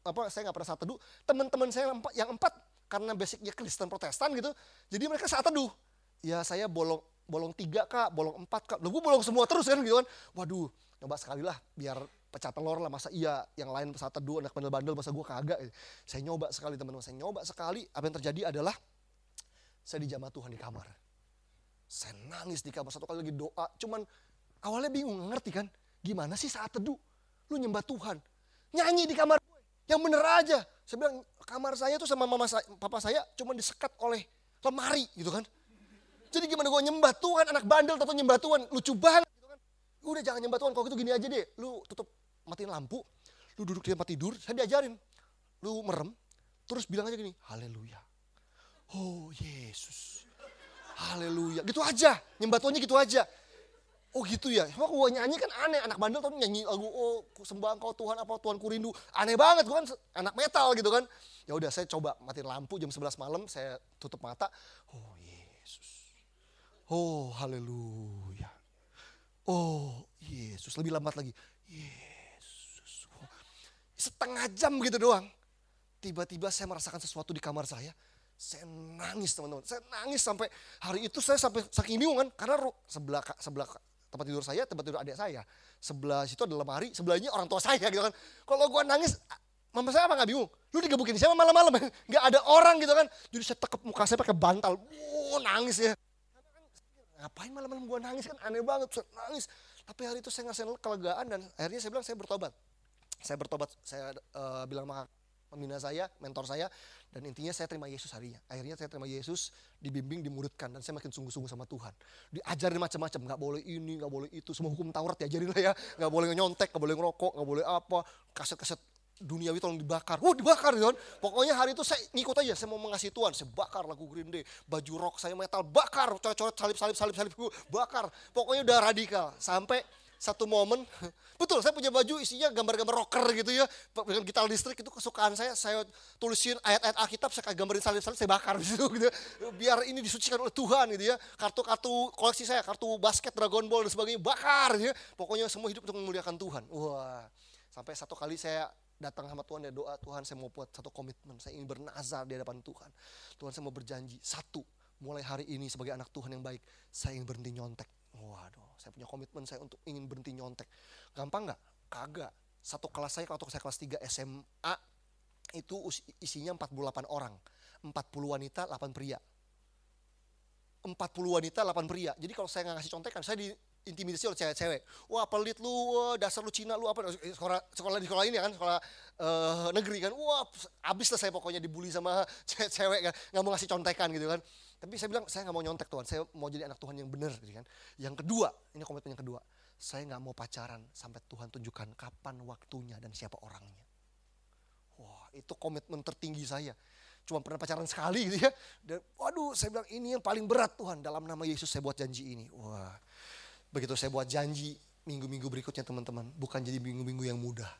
Speaker 1: apa saya gak pernah saat teduh. Teman-teman saya yang empat, yang empat karena basicnya Kristen Protestan gitu, jadi mereka saat teduh. Ya saya bolong bolong tiga kak, bolong empat kak. Loh gue bolong semua terus kan gitu kan. Waduh, coba sekali lah biar pecah telur lah. Masa iya yang lain pesawat teduh anak bandel-bandel masa gue kagak. Saya nyoba sekali teman-teman, saya nyoba sekali. Apa yang terjadi adalah saya dijamah Tuhan di kamar. Saya nangis di kamar satu kali lagi doa. Cuman awalnya bingung, ngerti kan? Gimana sih saat teduh? Lu nyembah Tuhan. Nyanyi di kamar. Yang bener aja. Saya bilang kamar saya tuh sama mama saya, papa saya cuma disekat oleh lemari gitu kan. Jadi gimana gue nyembah Tuhan, anak bandel atau nyembah Tuhan, lucu banget gitu kan. Udah jangan nyembah Tuhan, kalau gitu gini aja deh, lu tutup matiin lampu, lu duduk di tempat tidur, saya diajarin. Lu merem, terus bilang aja gini, haleluya. Oh Yesus, haleluya. Gitu aja, nyembah Tuhannya gitu aja. Oh gitu ya, cuma gue nyanyi kan aneh, anak bandel tuh nyanyi lagu oh sembah engkau Tuhan apa Tuhan kurindu. Aneh banget, gue kan anak metal gitu kan. Ya udah saya coba matiin lampu jam 11 malam, saya tutup mata. Oh Oh haleluya. Oh Yesus lebih lambat lagi. Yesus. Setengah jam gitu doang. Tiba-tiba saya merasakan sesuatu di kamar saya. Saya nangis teman-teman. Saya nangis sampai hari itu saya sampai saking bingung kan. Karena sebelah sebelah tempat tidur saya, tempat tidur adik saya. Sebelah situ ada lemari, sebelahnya orang tua saya gitu kan. Kalau gue nangis, mama saya apa gak bingung? Lu digebukin siapa malam-malam? Gak ada orang gitu kan. Jadi saya tekep muka saya pakai bantal. Wuh, nangis ya. Ngapain malam-malam gue nangis kan aneh banget. Saya nangis. Tapi hari itu saya ngerasain kelegaan dan akhirnya saya bilang saya bertobat. Saya bertobat, saya uh, bilang sama pembina saya, mentor saya, dan intinya saya terima Yesus harinya. Akhirnya saya terima Yesus, dibimbing, dimuridkan, dan saya makin sungguh-sungguh sama Tuhan. Diajarin macam-macam, nggak boleh ini, nggak boleh itu, semua hukum Taurat diajarin lah ya, nggak boleh nyontek, nggak boleh ngerokok, nggak boleh apa, kaset-kaset duniawi tolong dibakar. Wah dibakar kan. Pokoknya hari itu saya ngikut aja, saya mau mengasihi Tuhan. Saya bakar lagu Green Day, baju rock saya metal, bakar, coret-coret salib-salib, salib-salib, bakar. Pokoknya udah radikal. Sampai satu momen, betul saya punya baju isinya gambar-gambar rocker gitu ya, dengan gitar listrik itu kesukaan saya, saya tulisin ayat-ayat Alkitab, saya gambarin salib-salib, saya bakar di situ gitu, biar ini disucikan oleh Tuhan gitu ya, kartu-kartu koleksi saya, kartu basket, Dragon Ball dan sebagainya, bakar gitu ya, pokoknya semua hidup untuk memuliakan Tuhan. Wah, sampai satu kali saya datang sama Tuhan ya doa Tuhan saya mau buat satu komitmen, saya ingin bernazar di hadapan Tuhan. Tuhan saya mau berjanji, satu, mulai hari ini sebagai anak Tuhan yang baik, saya ingin berhenti nyontek. Waduh, saya punya komitmen saya untuk ingin berhenti nyontek. Gampang nggak? Kagak. Satu kelas saya, kalau saya kelas 3 SMA, itu isinya 48 orang. 40 wanita, 8 pria. 40 wanita, 8 pria. Jadi kalau saya nggak ngasih contekan, saya di intimidasi oleh cewek-cewek. Wah pelit lu, dasar lu Cina lu apa sekolah sekolah di sekolah ini kan sekolah uh, negeri kan. Wah abis lah saya pokoknya dibully sama cewek-cewek kan, nggak mau ngasih contekan gitu kan. Tapi saya bilang saya nggak mau nyontek Tuhan, saya mau jadi anak Tuhan yang benar gitu kan. Yang kedua, ini komitmen yang kedua, saya nggak mau pacaran sampai Tuhan tunjukkan kapan waktunya dan siapa orangnya. Wah itu komitmen tertinggi saya. Cuma pernah pacaran sekali gitu ya. Dan waduh saya bilang ini yang paling berat Tuhan dalam nama Yesus saya buat janji ini. Wah Begitu saya buat janji minggu-minggu berikutnya teman-teman, bukan jadi minggu-minggu yang mudah.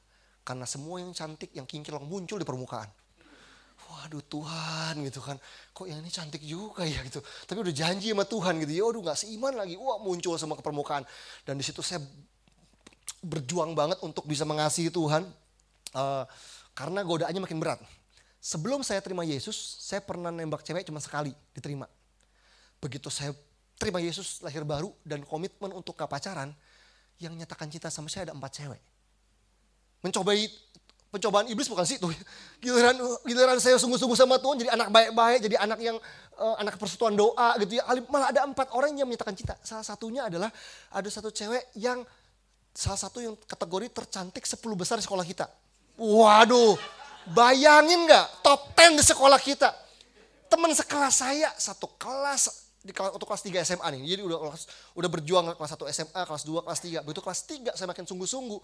Speaker 1: Karena semua yang cantik, yang kinclong muncul di permukaan. Waduh Tuhan gitu kan, kok yang ini cantik juga ya gitu. Tapi udah janji sama Tuhan gitu, ya udah gak seiman lagi. Wah muncul semua ke permukaan. Dan di situ saya berjuang banget untuk bisa mengasihi Tuhan. Uh, karena godaannya makin berat. Sebelum saya terima Yesus, saya pernah nembak cewek cuma sekali, diterima. Begitu saya terima Yesus lahir baru dan komitmen untuk ke pacaran, yang nyatakan cinta sama saya ada empat cewek. Mencobai pencobaan iblis bukan situ. Giliran giliran saya sungguh-sungguh sama Tuhan jadi anak baik-baik, jadi anak yang uh, anak persekutuan doa gitu ya. Malah ada empat orang yang menyatakan cinta. Salah satunya adalah ada satu cewek yang salah satu yang kategori tercantik 10 besar di sekolah kita. Waduh, bayangin nggak top 10 di sekolah kita. Teman sekelas saya satu kelas di kelas untuk kelas 3 SMA nih. Jadi udah udah berjuang kelas 1 SMA, kelas 2, kelas 3. Begitu kelas 3 saya makin sungguh-sungguh.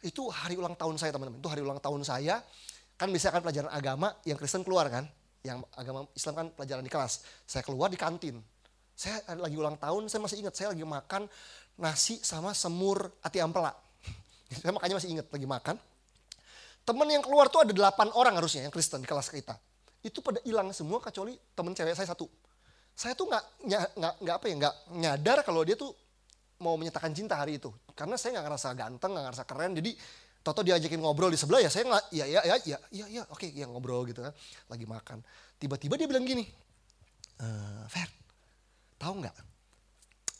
Speaker 1: Itu hari ulang tahun saya teman-teman. Itu hari ulang tahun saya. Kan bisa kan pelajaran agama yang Kristen keluar kan. Yang agama Islam kan pelajaran di kelas. Saya keluar di kantin. Saya lagi ulang tahun, saya masih ingat saya lagi makan nasi sama semur ati ampela. saya makanya masih ingat lagi makan. Temen yang keluar tuh ada delapan orang harusnya yang Kristen di kelas kita. Itu pada hilang semua kecuali temen cewek saya satu saya tuh nggak nggak nggak apa ya nggak nyadar kalau dia tuh mau menyatakan cinta hari itu. Karena saya nggak ngerasa ganteng nggak ngerasa keren. Jadi Toto diajakin ngobrol di sebelah ya saya nggak ya ya ya ya ya ya oke okay, ya ngobrol gitu kan. Lagi makan. Tiba-tiba dia bilang gini e, Fer tahu nggak?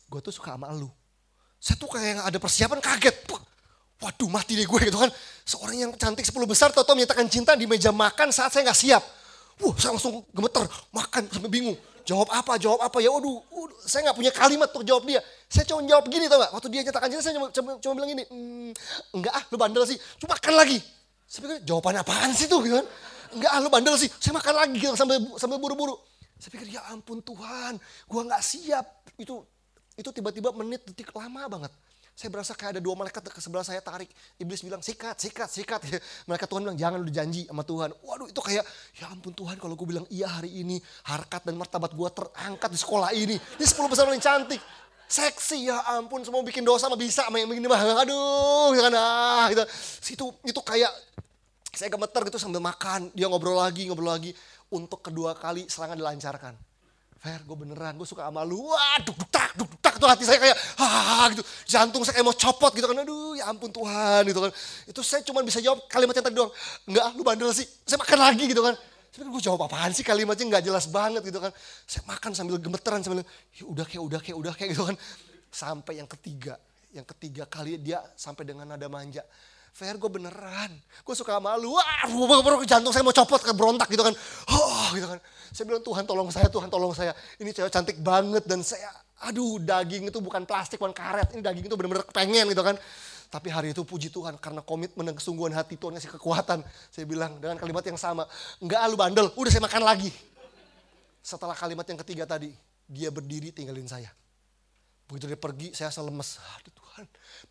Speaker 1: Gue tuh suka sama lu. Saya tuh kayak ada persiapan kaget. Waduh mati deh gue gitu kan. Seorang yang cantik 10 besar Toto menyatakan cinta di meja makan saat saya nggak siap. Wah, saya langsung gemeter, makan sampai bingung. Jawab apa, jawab apa. Ya waduh, saya nggak punya kalimat untuk jawab dia. Saya cuma jawab gini tau gak? Waktu dia nyatakan cinta saya cuma, cuma, cuma bilang gini. Mmm, enggak ah, lu bandel sih. Cuma makan lagi. Saya pikir jawabannya apaan sih tuh gitu kan. Enggak ah, lu bandel sih. Saya makan lagi gitu sampai sampai buru-buru. Saya pikir ya ampun Tuhan, gua nggak siap. Itu itu tiba-tiba menit detik lama banget. Saya berasa kayak ada dua malaikat ke sebelah saya tarik. Iblis bilang sikat, sikat, sikat. Mereka Tuhan bilang jangan lu janji sama Tuhan. Waduh itu kayak ya ampun Tuhan kalau gue bilang iya hari ini. Harkat dan martabat gue terangkat di sekolah ini. Ini 10 besar paling cantik. Seksi ya ampun semua bikin dosa mah bisa sama yang begini mah. Aduh ya kan ah, gitu. Itu, itu kayak saya gemeter gitu sambil makan. Dia ngobrol lagi, ngobrol lagi. Untuk kedua kali serangan dilancarkan Fer, gue beneran, gue suka sama lu. Wah, duk duk tak, duk. Tuh hati saya kayak, ha gitu. Jantung saya kayak mau copot gitu kan. Aduh, ya ampun Tuhan gitu kan. Itu saya cuma bisa jawab kalimat yang tadi doang. Enggak, lu bandel sih. Saya makan lagi gitu kan. Saya gue jawab apaan sih kalimatnya nggak jelas banget gitu kan. Saya makan sambil gemeteran sambil ya udah kayak udah kayak udah kayak gitu kan. Sampai yang ketiga, yang ketiga kali dia sampai dengan nada manja. Fer gue beneran, gue suka malu, wah jantung saya mau copot ke berontak gitu kan. Oh gitu kan. Saya bilang Tuhan tolong saya, Tuhan tolong saya. Ini cewek cantik banget dan saya, aduh daging itu bukan plastik, bukan karet. Ini daging itu bener-bener pengen gitu kan. Tapi hari itu puji Tuhan karena komitmen dan kesungguhan hati Tuhan ngasih kekuatan. Saya bilang dengan kalimat yang sama, enggak lu bandel, udah saya makan lagi. Setelah kalimat yang ketiga tadi, dia berdiri tinggalin saya. Begitu dia pergi, saya asal lemes. Aduh Tuhan,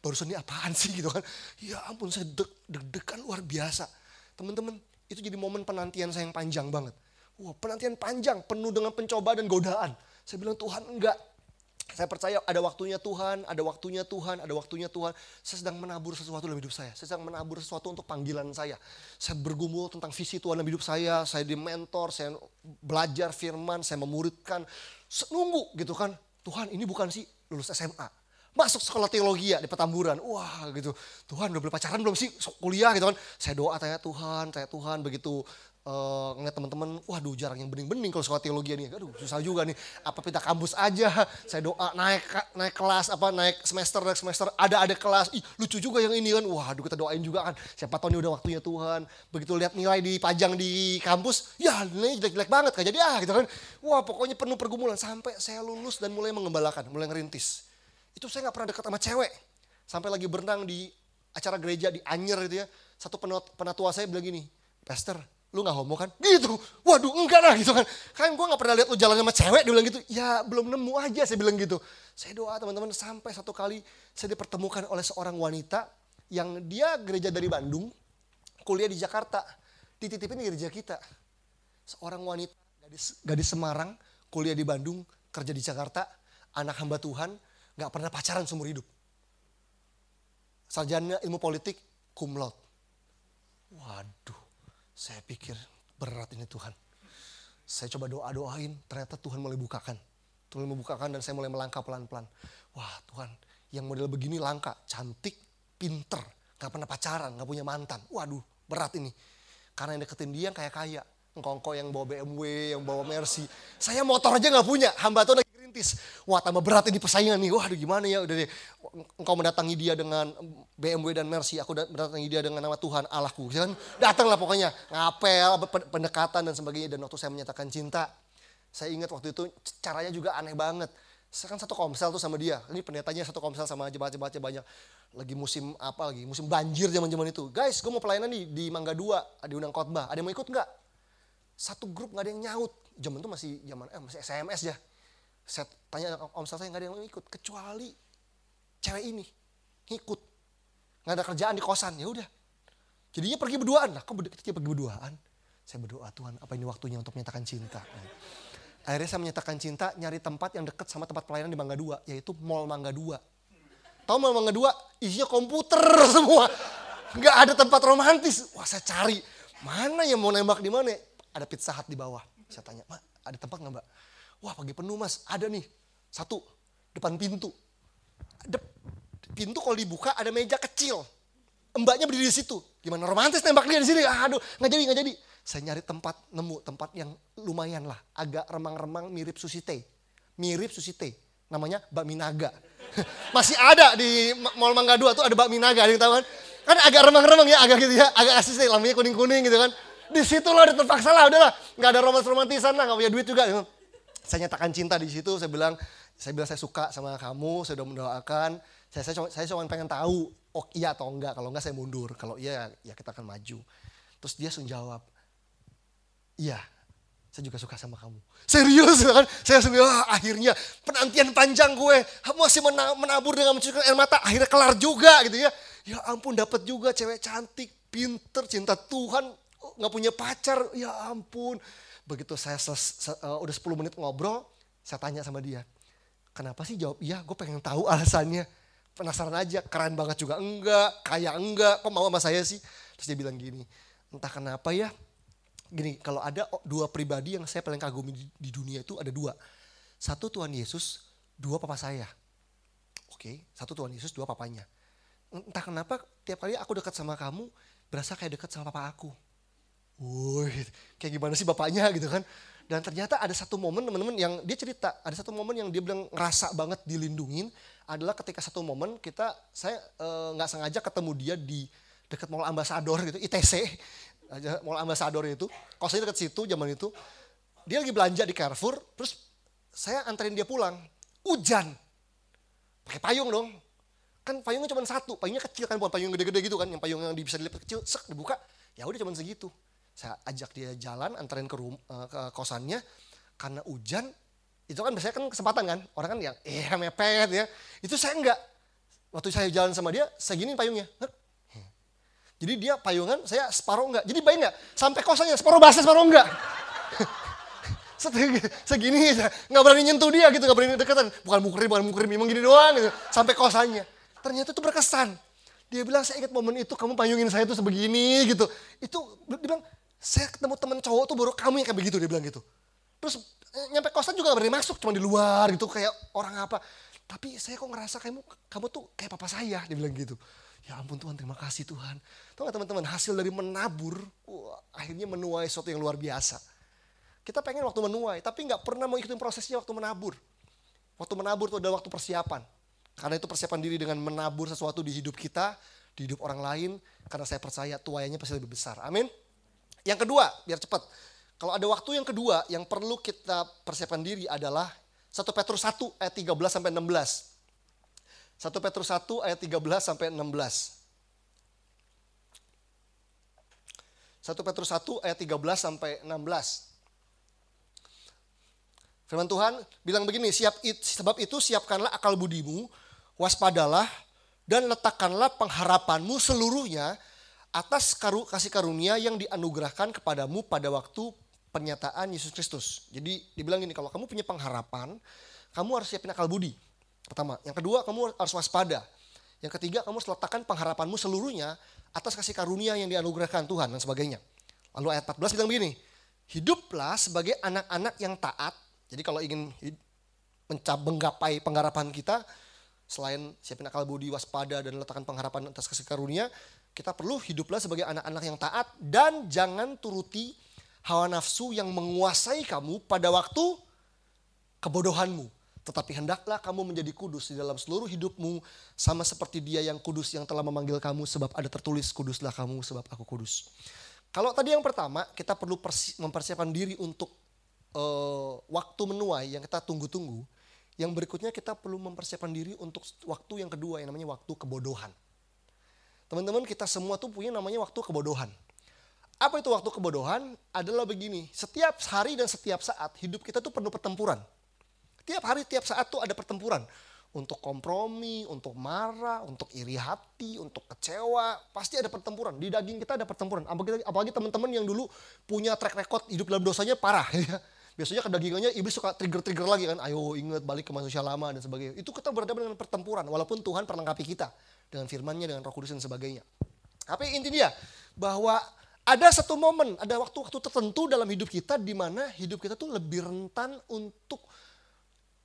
Speaker 1: barusan ini apaan sih gitu kan. Ya ampun, saya deg-degan luar biasa. Teman-teman, itu jadi momen penantian saya yang panjang banget. Wah penantian panjang, penuh dengan pencobaan dan godaan. Saya bilang Tuhan enggak, saya percaya ada waktunya Tuhan, ada waktunya Tuhan, ada waktunya Tuhan. Saya sedang menabur sesuatu dalam hidup saya. Saya sedang menabur sesuatu untuk panggilan saya. Saya bergumul tentang visi Tuhan dalam hidup saya. Saya di mentor, saya belajar firman, saya memuridkan. Nunggu gitu kan. Tuhan ini bukan sih lulus SMA. Masuk sekolah teologi ya di Petamburan. Wah gitu. Tuhan udah berpacaran belum sih? Kuliah gitu kan. Saya doa tanya Tuhan, tanya Tuhan begitu uh, ngeliat teman-teman, waduh jarang yang bening-bening kalau sekolah teologi nih. Aduh susah juga nih. Apa pindah kampus aja. Saya doa naik naik kelas apa naik semester naik semester ada ada kelas. Ih lucu juga yang ini kan. Waduh kita doain juga kan. Siapa tahu nih udah waktunya Tuhan. Begitu lihat nilai dipajang di kampus, ya nilai jelek-jelek banget kayak jadi ah gitu kan. Wah pokoknya penuh pergumulan sampai saya lulus dan mulai mengembalakan, mulai ngerintis. Itu saya nggak pernah dekat sama cewek. Sampai lagi berenang di acara gereja di Anyer gitu ya. Satu penatua saya bilang gini, Pastor, lu gak homo kan? Gitu. Waduh enggak lah gitu kan. Kan gue gak pernah lihat lu jalan sama cewek. Dia bilang gitu. Ya belum nemu aja saya bilang gitu. Saya doa teman-teman sampai satu kali saya dipertemukan oleh seorang wanita. Yang dia gereja dari Bandung. Kuliah di Jakarta. Dititipin di gereja kita. Seorang wanita gadis, gadis Semarang. Kuliah di Bandung. Kerja di Jakarta. Anak hamba Tuhan. Gak pernah pacaran seumur hidup. Sarjana ilmu politik. Kumlot. Waduh saya pikir berat ini Tuhan. Saya coba doa-doain, ternyata Tuhan mulai bukakan. Tuhan membukakan dan saya mulai melangkah pelan-pelan. Wah Tuhan, yang model begini langka, cantik, pinter, gak pernah pacaran, gak punya mantan. Waduh, berat ini. Karena yang deketin dia yang kayak kaya. Engkau-engkau yang bawa BMW, yang bawa Mercy. Saya motor aja gak punya, hamba Tuhan lagi rintis. Wah tambah berat ini persaingan nih, waduh gimana ya. Udah deh, engkau mendatangi dia dengan BMW dan Mercy, aku mendatangi dia dengan nama Tuhan Allahku. Kan datanglah pokoknya, ngapel, pendekatan dan sebagainya. Dan waktu saya menyatakan cinta, saya ingat waktu itu caranya juga aneh banget. Saya kan satu komsel tuh sama dia. Ini pendetanya satu komsel sama jemaat-jemaat banyak. Lagi musim apa lagi? Musim banjir zaman-zaman itu. Guys, gue mau pelayanan nih di Mangga 2, diundang khotbah. Ada yang mau ikut nggak? Satu grup nggak ada yang nyaut. Zaman itu masih zaman eh masih SMS ya. Saya tanya komsel saya nggak ada yang ikut? Kecuali cewek ini ngikut. Nggak ada kerjaan di kosan ya udah. Jadinya pergi berduaan. Lah kok kita pergi berduaan? Saya berdoa Tuhan apa ini waktunya untuk menyatakan cinta? Akhirnya saya menyatakan cinta nyari tempat yang dekat sama tempat pelayanan di Mangga Dua yaitu Mall Mangga Dua. Tahu Mall Mangga Dua? Isinya komputer semua. Nggak ada tempat romantis. Wah saya cari. Mana yang mau nembak di mana? Ada pizza hut di bawah. Saya tanya mak ada tempat nggak mbak wah pagi penuh mas ada nih satu depan pintu pintu kalau dibuka ada meja kecil. Mbaknya berdiri di situ. Gimana romantis tembak dia di sini? Aduh, nggak jadi, nggak jadi. Saya nyari tempat, nemu tempat yang lumayan lah. Agak remang-remang mirip Susite. Mirip Susite. Namanya Bakmi Naga. Masih ada di Mall Mangga 2 tuh ada Bakmi Naga, ada yang tahu kan? Kan agak remang-remang ya, agak gitu ya, agak asli lampunya kuning-kuning gitu kan. Di situ lah, terpaksa lah, udahlah. Nggak ada romantis-romantisan lah, nggak punya duit juga. Saya nyatakan cinta di situ, saya bilang, saya bilang saya suka sama kamu, saya sudah mendoakan. Saya saya, saya cuma pengen tahu, oh iya atau enggak. Kalau enggak saya mundur. Kalau iya ya kita akan maju. Terus dia langsung jawab, iya saya juga suka sama kamu. Serius kan? Saya langsung, ah, akhirnya penantian panjang gue. Masih menabur dengan mencucurkan air mata. Akhirnya kelar juga gitu ya. Ya ampun dapat juga cewek cantik, pinter, cinta Tuhan. nggak punya pacar, ya ampun. Begitu saya ses, uh, udah 10 menit ngobrol, saya tanya sama dia Kenapa sih jawab iya? Gue pengen tahu alasannya. Penasaran aja, keren banget juga enggak, kaya enggak, kok mau sama saya sih? Terus dia bilang gini, entah kenapa ya, gini kalau ada dua pribadi yang saya paling kagumi di, di dunia itu ada dua. Satu Tuhan Yesus, dua papa saya. Oke, satu Tuhan Yesus, dua papanya. Entah kenapa tiap kali aku dekat sama kamu, berasa kayak dekat sama papa aku. Woi, kayak gimana sih bapaknya gitu kan. Dan ternyata ada satu momen teman-teman yang dia cerita, ada satu momen yang dia bilang ngerasa banget dilindungin adalah ketika satu momen kita saya eh, nggak e, sengaja ketemu dia di dekat Mall Ambassador gitu, ITC, Mall Ambassador itu, kosnya dekat situ zaman itu. Dia lagi belanja di Carrefour, terus saya anterin dia pulang. Hujan. Pakai payung dong. Kan payungnya cuma satu, payungnya kecil kan, bukan payung gede-gede gitu kan, yang payung yang bisa dilipat kecil, sek dibuka, ya udah cuma segitu saya ajak dia jalan anterin ke, rum, uh, ke kosannya. Karena hujan itu kan biasanya kan kesempatan kan. Orang kan yang eh mepet ya. Itu saya enggak. Waktu saya jalan sama dia saya gini payungnya jadi dia payungan saya separuh enggak. Jadi bayang enggak? Sampai kosannya separuh basah separuh enggak. Segini nggak berani nyentuh dia gitu nggak berani deketan. Bukan mukrim bukan mukrim memang gini doang gitu. Sampai kosannya. Ternyata itu berkesan. Dia bilang saya ingat momen itu kamu payungin saya tuh sebegini gitu. Itu dia bilang saya ketemu temen cowok tuh baru kamu yang kayak begitu dia bilang gitu. Terus eh, nyampe kosan juga gak berani masuk, cuma di luar gitu kayak orang apa. Tapi saya kok ngerasa kamu kamu tuh kayak papa saya, dia bilang gitu. Ya ampun Tuhan, terima kasih Tuhan. Tahu gak teman-teman, hasil dari menabur, wah, akhirnya menuai sesuatu yang luar biasa. Kita pengen waktu menuai, tapi nggak pernah mau ikutin prosesnya waktu menabur. Waktu menabur itu adalah waktu persiapan. Karena itu persiapan diri dengan menabur sesuatu di hidup kita, di hidup orang lain. Karena saya percaya tuaiannya pasti lebih besar. Amin. Yang kedua, biar cepat. Kalau ada waktu yang kedua yang perlu kita persiapkan diri adalah 1 Petrus 1 ayat 13 sampai 16. 1 Petrus 1 ayat 13 sampai 16. 1 Petrus 1 ayat 13 sampai 16. Firman Tuhan bilang begini, siap sebab itu siapkanlah akal budimu, waspadalah dan letakkanlah pengharapanmu seluruhnya atas karu, kasih karunia yang dianugerahkan kepadamu pada waktu pernyataan Yesus Kristus. Jadi dibilang gini, kalau kamu punya pengharapan, kamu harus siapin akal budi. Pertama. Yang kedua, kamu harus waspada. Yang ketiga, kamu harus letakkan pengharapanmu seluruhnya atas kasih karunia yang dianugerahkan Tuhan dan sebagainya. Lalu ayat 14 bilang begini, hiduplah sebagai anak-anak yang taat. Jadi kalau ingin mencapai pengharapan kita, selain siapin akal budi, waspada, dan letakkan pengharapan atas kasih karunia, kita perlu hiduplah sebagai anak-anak yang taat dan jangan turuti hawa nafsu yang menguasai kamu pada waktu kebodohanmu. Tetapi hendaklah kamu menjadi kudus di dalam seluruh hidupmu sama seperti dia yang kudus yang telah memanggil kamu sebab ada tertulis kuduslah kamu sebab aku kudus. Kalau tadi yang pertama kita perlu mempersiapkan diri untuk uh, waktu menuai yang kita tunggu-tunggu. Yang berikutnya kita perlu mempersiapkan diri untuk waktu yang kedua yang namanya waktu kebodohan. Teman-teman kita semua tuh punya namanya waktu kebodohan. Apa itu waktu kebodohan? Adalah begini, setiap hari dan setiap saat hidup kita tuh penuh pertempuran. Tiap hari, tiap saat tuh ada pertempuran. Untuk kompromi, untuk marah, untuk iri hati, untuk kecewa. Pasti ada pertempuran. Di daging kita ada pertempuran. Apalagi, apalagi teman-teman yang dulu punya track record hidup dalam dosanya parah. Ya. Biasanya kedagingannya iblis suka trigger-trigger lagi kan. Ayo ingat balik ke manusia lama dan sebagainya. Itu kita berhadapan dengan pertempuran. Walaupun Tuhan perlengkapi kita dengan firmannya, dengan roh kudus dan sebagainya. Tapi intinya bahwa ada satu momen, ada waktu-waktu tertentu dalam hidup kita di mana hidup kita tuh lebih rentan untuk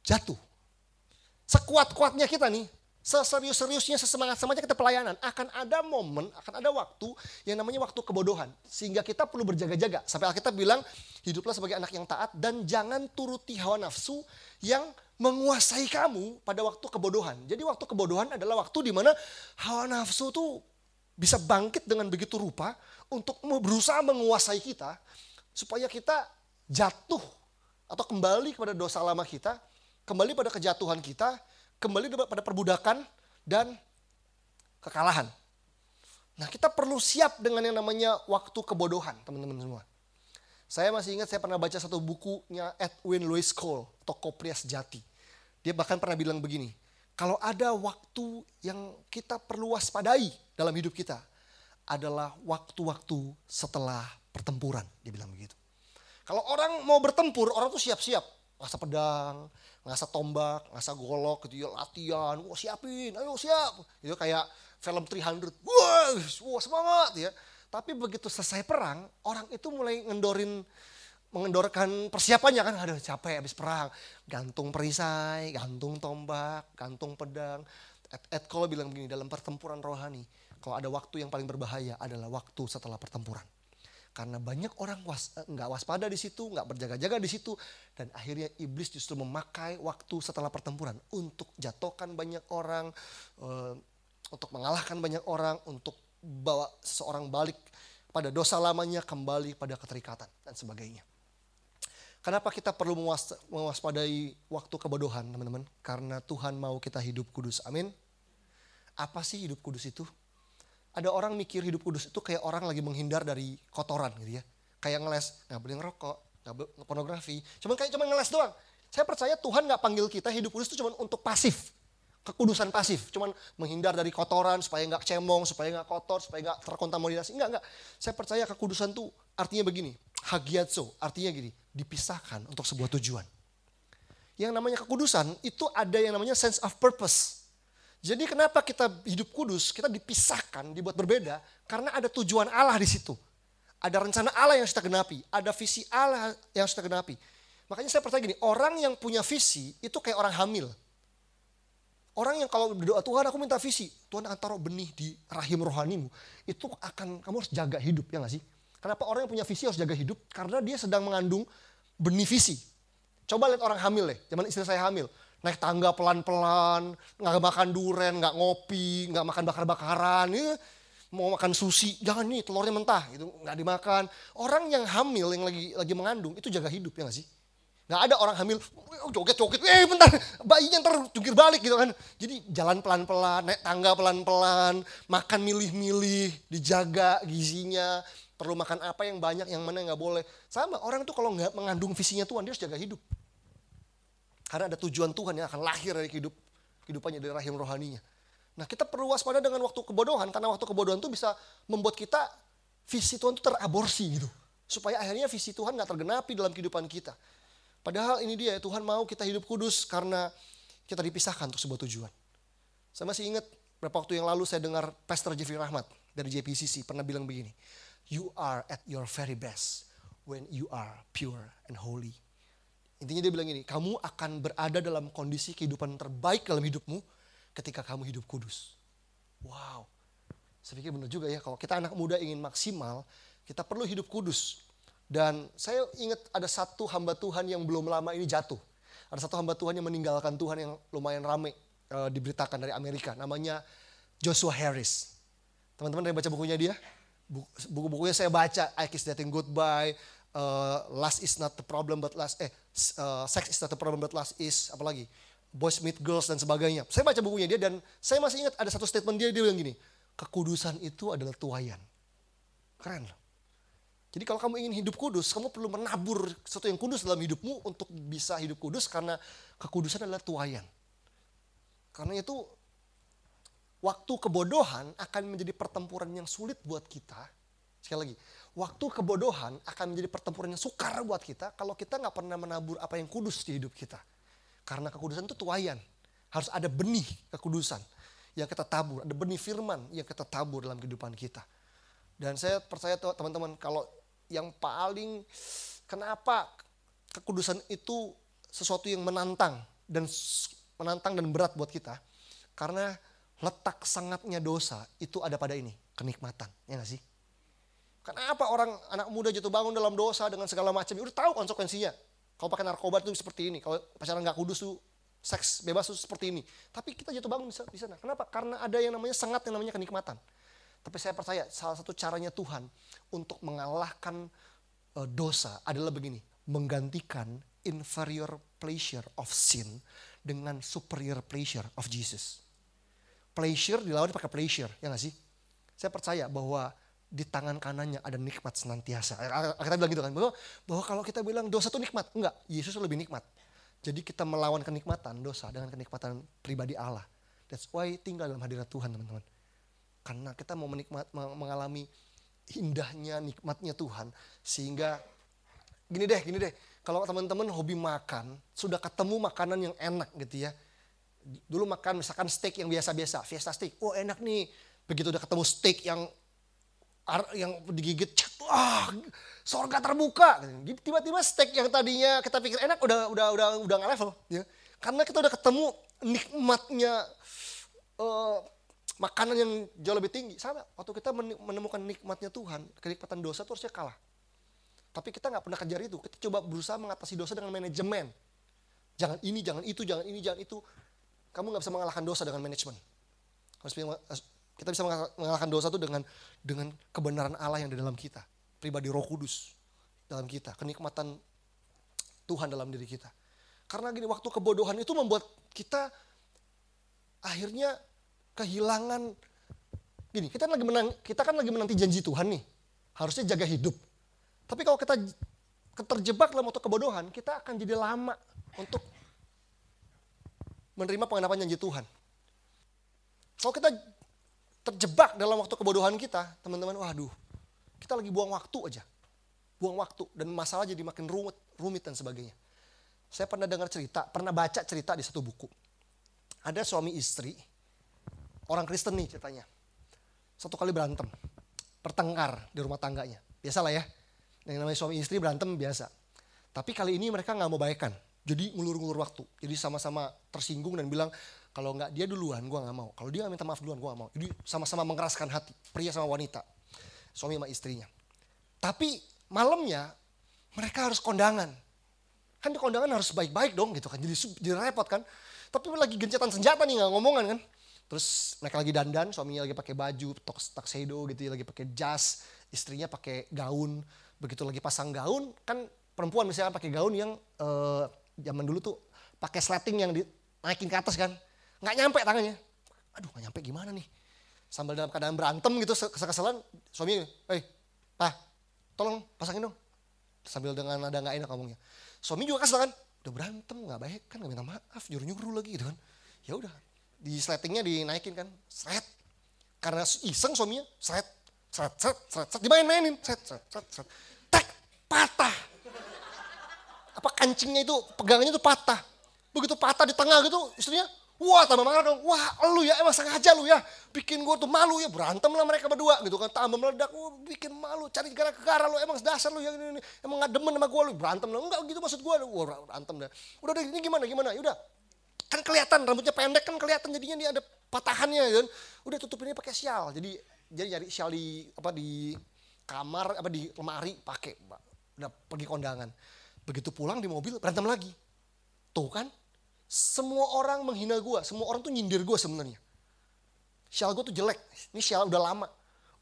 Speaker 1: jatuh. Sekuat-kuatnya kita nih, seserius-seriusnya, sesemangat-semangatnya kita pelayanan, akan ada momen, akan ada waktu yang namanya waktu kebodohan. Sehingga kita perlu berjaga-jaga. Sampai Alkitab bilang, hiduplah sebagai anak yang taat dan jangan turuti hawa nafsu yang menguasai kamu pada waktu kebodohan. Jadi waktu kebodohan adalah waktu di mana hawa nafsu tuh bisa bangkit dengan begitu rupa untuk berusaha menguasai kita supaya kita jatuh atau kembali kepada dosa lama kita, kembali pada kejatuhan kita, kembali pada perbudakan dan kekalahan. Nah kita perlu siap dengan yang namanya waktu kebodohan teman-teman semua. Saya masih ingat saya pernah baca satu bukunya Edwin Louis Cole, Toko Pria Sejati. Dia bahkan pernah bilang begini, kalau ada waktu yang kita perlu waspadai dalam hidup kita, adalah waktu-waktu setelah pertempuran. Dia bilang begitu. Kalau orang mau bertempur, orang tuh siap-siap. Ngasah pedang, ngasah tombak, ngasah golok gitu ya, latihan. Wah siapin, ayo siap. Itu kayak film 300. Wah, wah semangat ya. Tapi begitu selesai perang, orang itu mulai ngendorin mengendorkan persiapannya kan ada capek habis perang gantung perisai gantung tombak gantung pedang Ed, Ed Cole bilang begini dalam pertempuran rohani kalau ada waktu yang paling berbahaya adalah waktu setelah pertempuran Karena banyak orang was, eh, nggak waspada di situ, nggak berjaga-jaga di situ. Dan akhirnya iblis justru memakai waktu setelah pertempuran untuk jatuhkan banyak orang, uh, untuk mengalahkan banyak orang, untuk bawa seseorang balik pada dosa lamanya, kembali pada keterikatan dan sebagainya. Kenapa kita perlu mewaspadai waktu kebodohan teman-teman? Karena Tuhan mau kita hidup kudus. Amin. Apa sih hidup kudus itu? Ada orang mikir hidup kudus itu kayak orang lagi menghindar dari kotoran gitu ya. Kayak ngeles, nggak boleh ngerokok, nggak boleh pornografi. Cuman kayak cuma ngeles doang. Saya percaya Tuhan nggak panggil kita hidup kudus itu cuma untuk pasif. Kekudusan pasif, cuman menghindar dari kotoran supaya nggak cemong, supaya nggak kotor, supaya nggak terkontaminasi. Enggak, enggak. Saya percaya kekudusan tuh artinya begini, hagiatso, artinya gini, dipisahkan untuk sebuah tujuan. Yang namanya kekudusan itu ada yang namanya sense of purpose. Jadi kenapa kita hidup kudus, kita dipisahkan, dibuat berbeda, karena ada tujuan Allah di situ. Ada rencana Allah yang kita genapi, ada visi Allah yang kita genapi. Makanya saya percaya gini, orang yang punya visi itu kayak orang hamil. Orang yang kalau berdoa Tuhan aku minta visi, Tuhan akan taruh benih di rahim rohanimu. Itu akan kamu harus jaga hidup ya gak sih? Kenapa orang yang punya visi harus jaga hidup? Karena dia sedang mengandung benih visi. Coba lihat orang hamil deh, zaman istri saya hamil. Naik tangga pelan-pelan, nggak makan duren, nggak ngopi, nggak makan bakar-bakaran. Ya, mau makan sushi, jangan nih telurnya mentah, gitu nggak dimakan. Orang yang hamil yang lagi lagi mengandung itu jaga hidup ya nggak sih? Nggak ada orang hamil, joget-joget, eh bentar, bayinya ntar jungkir balik gitu kan. Jadi jalan pelan-pelan, naik tangga pelan-pelan, makan milih-milih, dijaga gizinya, perlu makan apa yang banyak, yang mana nggak boleh. Sama orang itu kalau nggak mengandung visinya Tuhan, dia harus jaga hidup. Karena ada tujuan Tuhan yang akan lahir dari hidup kehidupannya dari rahim rohaninya. Nah kita perlu waspada dengan waktu kebodohan, karena waktu kebodohan itu bisa membuat kita visi Tuhan itu teraborsi gitu. Supaya akhirnya visi Tuhan nggak tergenapi dalam kehidupan kita. Padahal ini dia, Tuhan mau kita hidup kudus karena kita dipisahkan untuk sebuah tujuan. Saya masih ingat beberapa waktu yang lalu saya dengar Pastor Jeffrey Rahmat dari JPCC pernah bilang begini. You are at your very best when you are pure and holy. Intinya dia bilang ini, kamu akan berada dalam kondisi kehidupan terbaik dalam hidupmu ketika kamu hidup kudus. Wow. Saya pikir benar juga ya, kalau kita anak muda ingin maksimal, kita perlu hidup kudus. Dan saya ingat ada satu hamba Tuhan yang belum lama ini jatuh. Ada satu hamba Tuhan yang meninggalkan Tuhan yang lumayan rame e, diberitakan dari Amerika. Namanya Joshua Harris. Teman-teman dari baca bukunya dia? buku-bukunya saya baca I Kiss Dating Goodbye, uh, Last is not the problem but last eh uh, Sex is not the problem but last is apalagi Boys Meet Girls dan sebagainya. Saya baca bukunya dia dan saya masih ingat ada satu statement dia dia bilang gini, kekudusan itu adalah tuayan. Keren loh. Jadi kalau kamu ingin hidup kudus, kamu perlu menabur sesuatu yang kudus dalam hidupmu untuk bisa hidup kudus karena kekudusan adalah tuayan. Karena itu waktu kebodohan akan menjadi pertempuran yang sulit buat kita. Sekali lagi, waktu kebodohan akan menjadi pertempuran yang sukar buat kita kalau kita nggak pernah menabur apa yang kudus di hidup kita. Karena kekudusan itu tuayan. Harus ada benih kekudusan yang kita tabur, ada benih firman yang kita tabur dalam kehidupan kita. Dan saya percaya teman-teman kalau yang paling kenapa kekudusan itu sesuatu yang menantang dan menantang dan berat buat kita karena letak sangatnya dosa itu ada pada ini, kenikmatan. Ya gak sih? Kenapa orang anak muda jatuh bangun dalam dosa dengan segala macam? Udah tahu konsekuensinya. Kalau pakai narkoba itu seperti ini. Kalau pacaran nggak kudus tuh seks bebas tuh seperti ini. Tapi kita jatuh bangun di sana. Kenapa? Karena ada yang namanya sangat yang namanya kenikmatan. Tapi saya percaya salah satu caranya Tuhan untuk mengalahkan uh, dosa adalah begini. Menggantikan inferior pleasure of sin dengan superior pleasure of Jesus pleasure dilawan pakai pleasure, ya gak sih? Saya percaya bahwa di tangan kanannya ada nikmat senantiasa. Kita bilang gitu kan, bahwa, bahwa kalau kita bilang dosa itu nikmat, enggak, Yesus lebih nikmat. Jadi kita melawan kenikmatan dosa dengan kenikmatan pribadi Allah. That's why tinggal dalam hadirat Tuhan teman-teman. Karena kita mau menikmat, mengalami indahnya, nikmatnya Tuhan. Sehingga gini deh, gini deh. Kalau teman-teman hobi makan, sudah ketemu makanan yang enak gitu ya dulu makan misalkan steak yang biasa-biasa, fiesta steak. Oh enak nih. Begitu udah ketemu steak yang yang digigit, wah sorga terbuka. Tiba-tiba steak yang tadinya kita pikir enak udah udah udah udah nggak level. Ya. Karena kita udah ketemu nikmatnya uh, makanan yang jauh lebih tinggi. Sama, waktu kita menemukan nikmatnya Tuhan, kenikmatan dosa itu harusnya kalah. Tapi kita nggak pernah kejar itu. Kita coba berusaha mengatasi dosa dengan manajemen. Jangan ini, jangan itu, jangan ini, jangan itu. Kamu nggak bisa mengalahkan dosa dengan manajemen. Kita bisa mengalahkan dosa itu dengan dengan kebenaran Allah yang di dalam kita. Pribadi roh kudus dalam kita. Kenikmatan Tuhan dalam diri kita. Karena gini, waktu kebodohan itu membuat kita akhirnya kehilangan gini, kita lagi menang, kita kan lagi menanti janji Tuhan nih. Harusnya jaga hidup. Tapi kalau kita terjebak dalam waktu kebodohan, kita akan jadi lama untuk menerima pengenapan janji Tuhan. Kalau kita terjebak dalam waktu kebodohan kita, teman-teman, waduh, kita lagi buang waktu aja. Buang waktu dan masalah jadi makin rumit, rumit dan sebagainya. Saya pernah dengar cerita, pernah baca cerita di satu buku. Ada suami istri, orang Kristen nih ceritanya. Satu kali berantem, pertengkar di rumah tangganya. Biasalah ya, yang namanya suami istri berantem biasa. Tapi kali ini mereka nggak mau baikan. Jadi ngulur-ngulur waktu. Jadi sama-sama tersinggung dan bilang, kalau nggak dia duluan, gue nggak mau. Kalau dia minta maaf duluan, gue nggak mau. Jadi sama-sama mengeraskan hati, pria sama wanita, suami sama istrinya. Tapi malamnya mereka harus kondangan kan di kondangan harus baik-baik dong gitu kan jadi jadi repot kan tapi lagi gencatan senjata nih nggak ngomongan kan terus mereka lagi dandan suaminya lagi pakai baju tuxedo gitu ya lagi pakai jas istrinya pakai gaun begitu lagi pasang gaun kan perempuan misalnya pakai gaun yang uh, zaman dulu tuh pakai sleting yang dinaikin ke atas kan nggak nyampe tangannya aduh nggak nyampe gimana nih sambil dalam keadaan berantem gitu kesel-keselan suami eh pak tolong pasangin dong sambil dengan nada nggak enak ngomongnya Suami juga kesel kan, udah berantem nggak baik kan nggak minta maaf nyuruh nyuruh lagi gitu kan. Ya udah di sletingnya dinaikin kan, seret. Karena iseng suaminya, seret, seret, seret, seret, seret dimain-mainin, seret, seret, seret, seret. Tek, patah. Apa kancingnya itu, pegangannya itu patah. Begitu patah di tengah gitu, istrinya Wah tambah marah dong, wah lu ya emang sengaja lu ya. Bikin gue tuh malu ya berantem lah mereka berdua gitu kan. Tambah meledak, wah bikin malu. Cari gara-gara lu emang dasar lu yang ini, ini. Emang gak demen sama gue lu berantem lah. Enggak gitu maksud gue, wah berantem dah. Udah deh ini gimana gimana, yaudah kan kelihatan rambutnya pendek kan kelihatan jadinya dia ada patahannya kan, udah tutupinnya pakai sial. Jadi jadi nyari sial di apa di kamar apa di lemari pakai udah pergi kondangan. Begitu pulang di mobil berantem lagi. Tuh kan semua orang menghina gue, semua orang tuh nyindir gue sebenarnya. Sial gue tuh jelek, ini sial udah lama.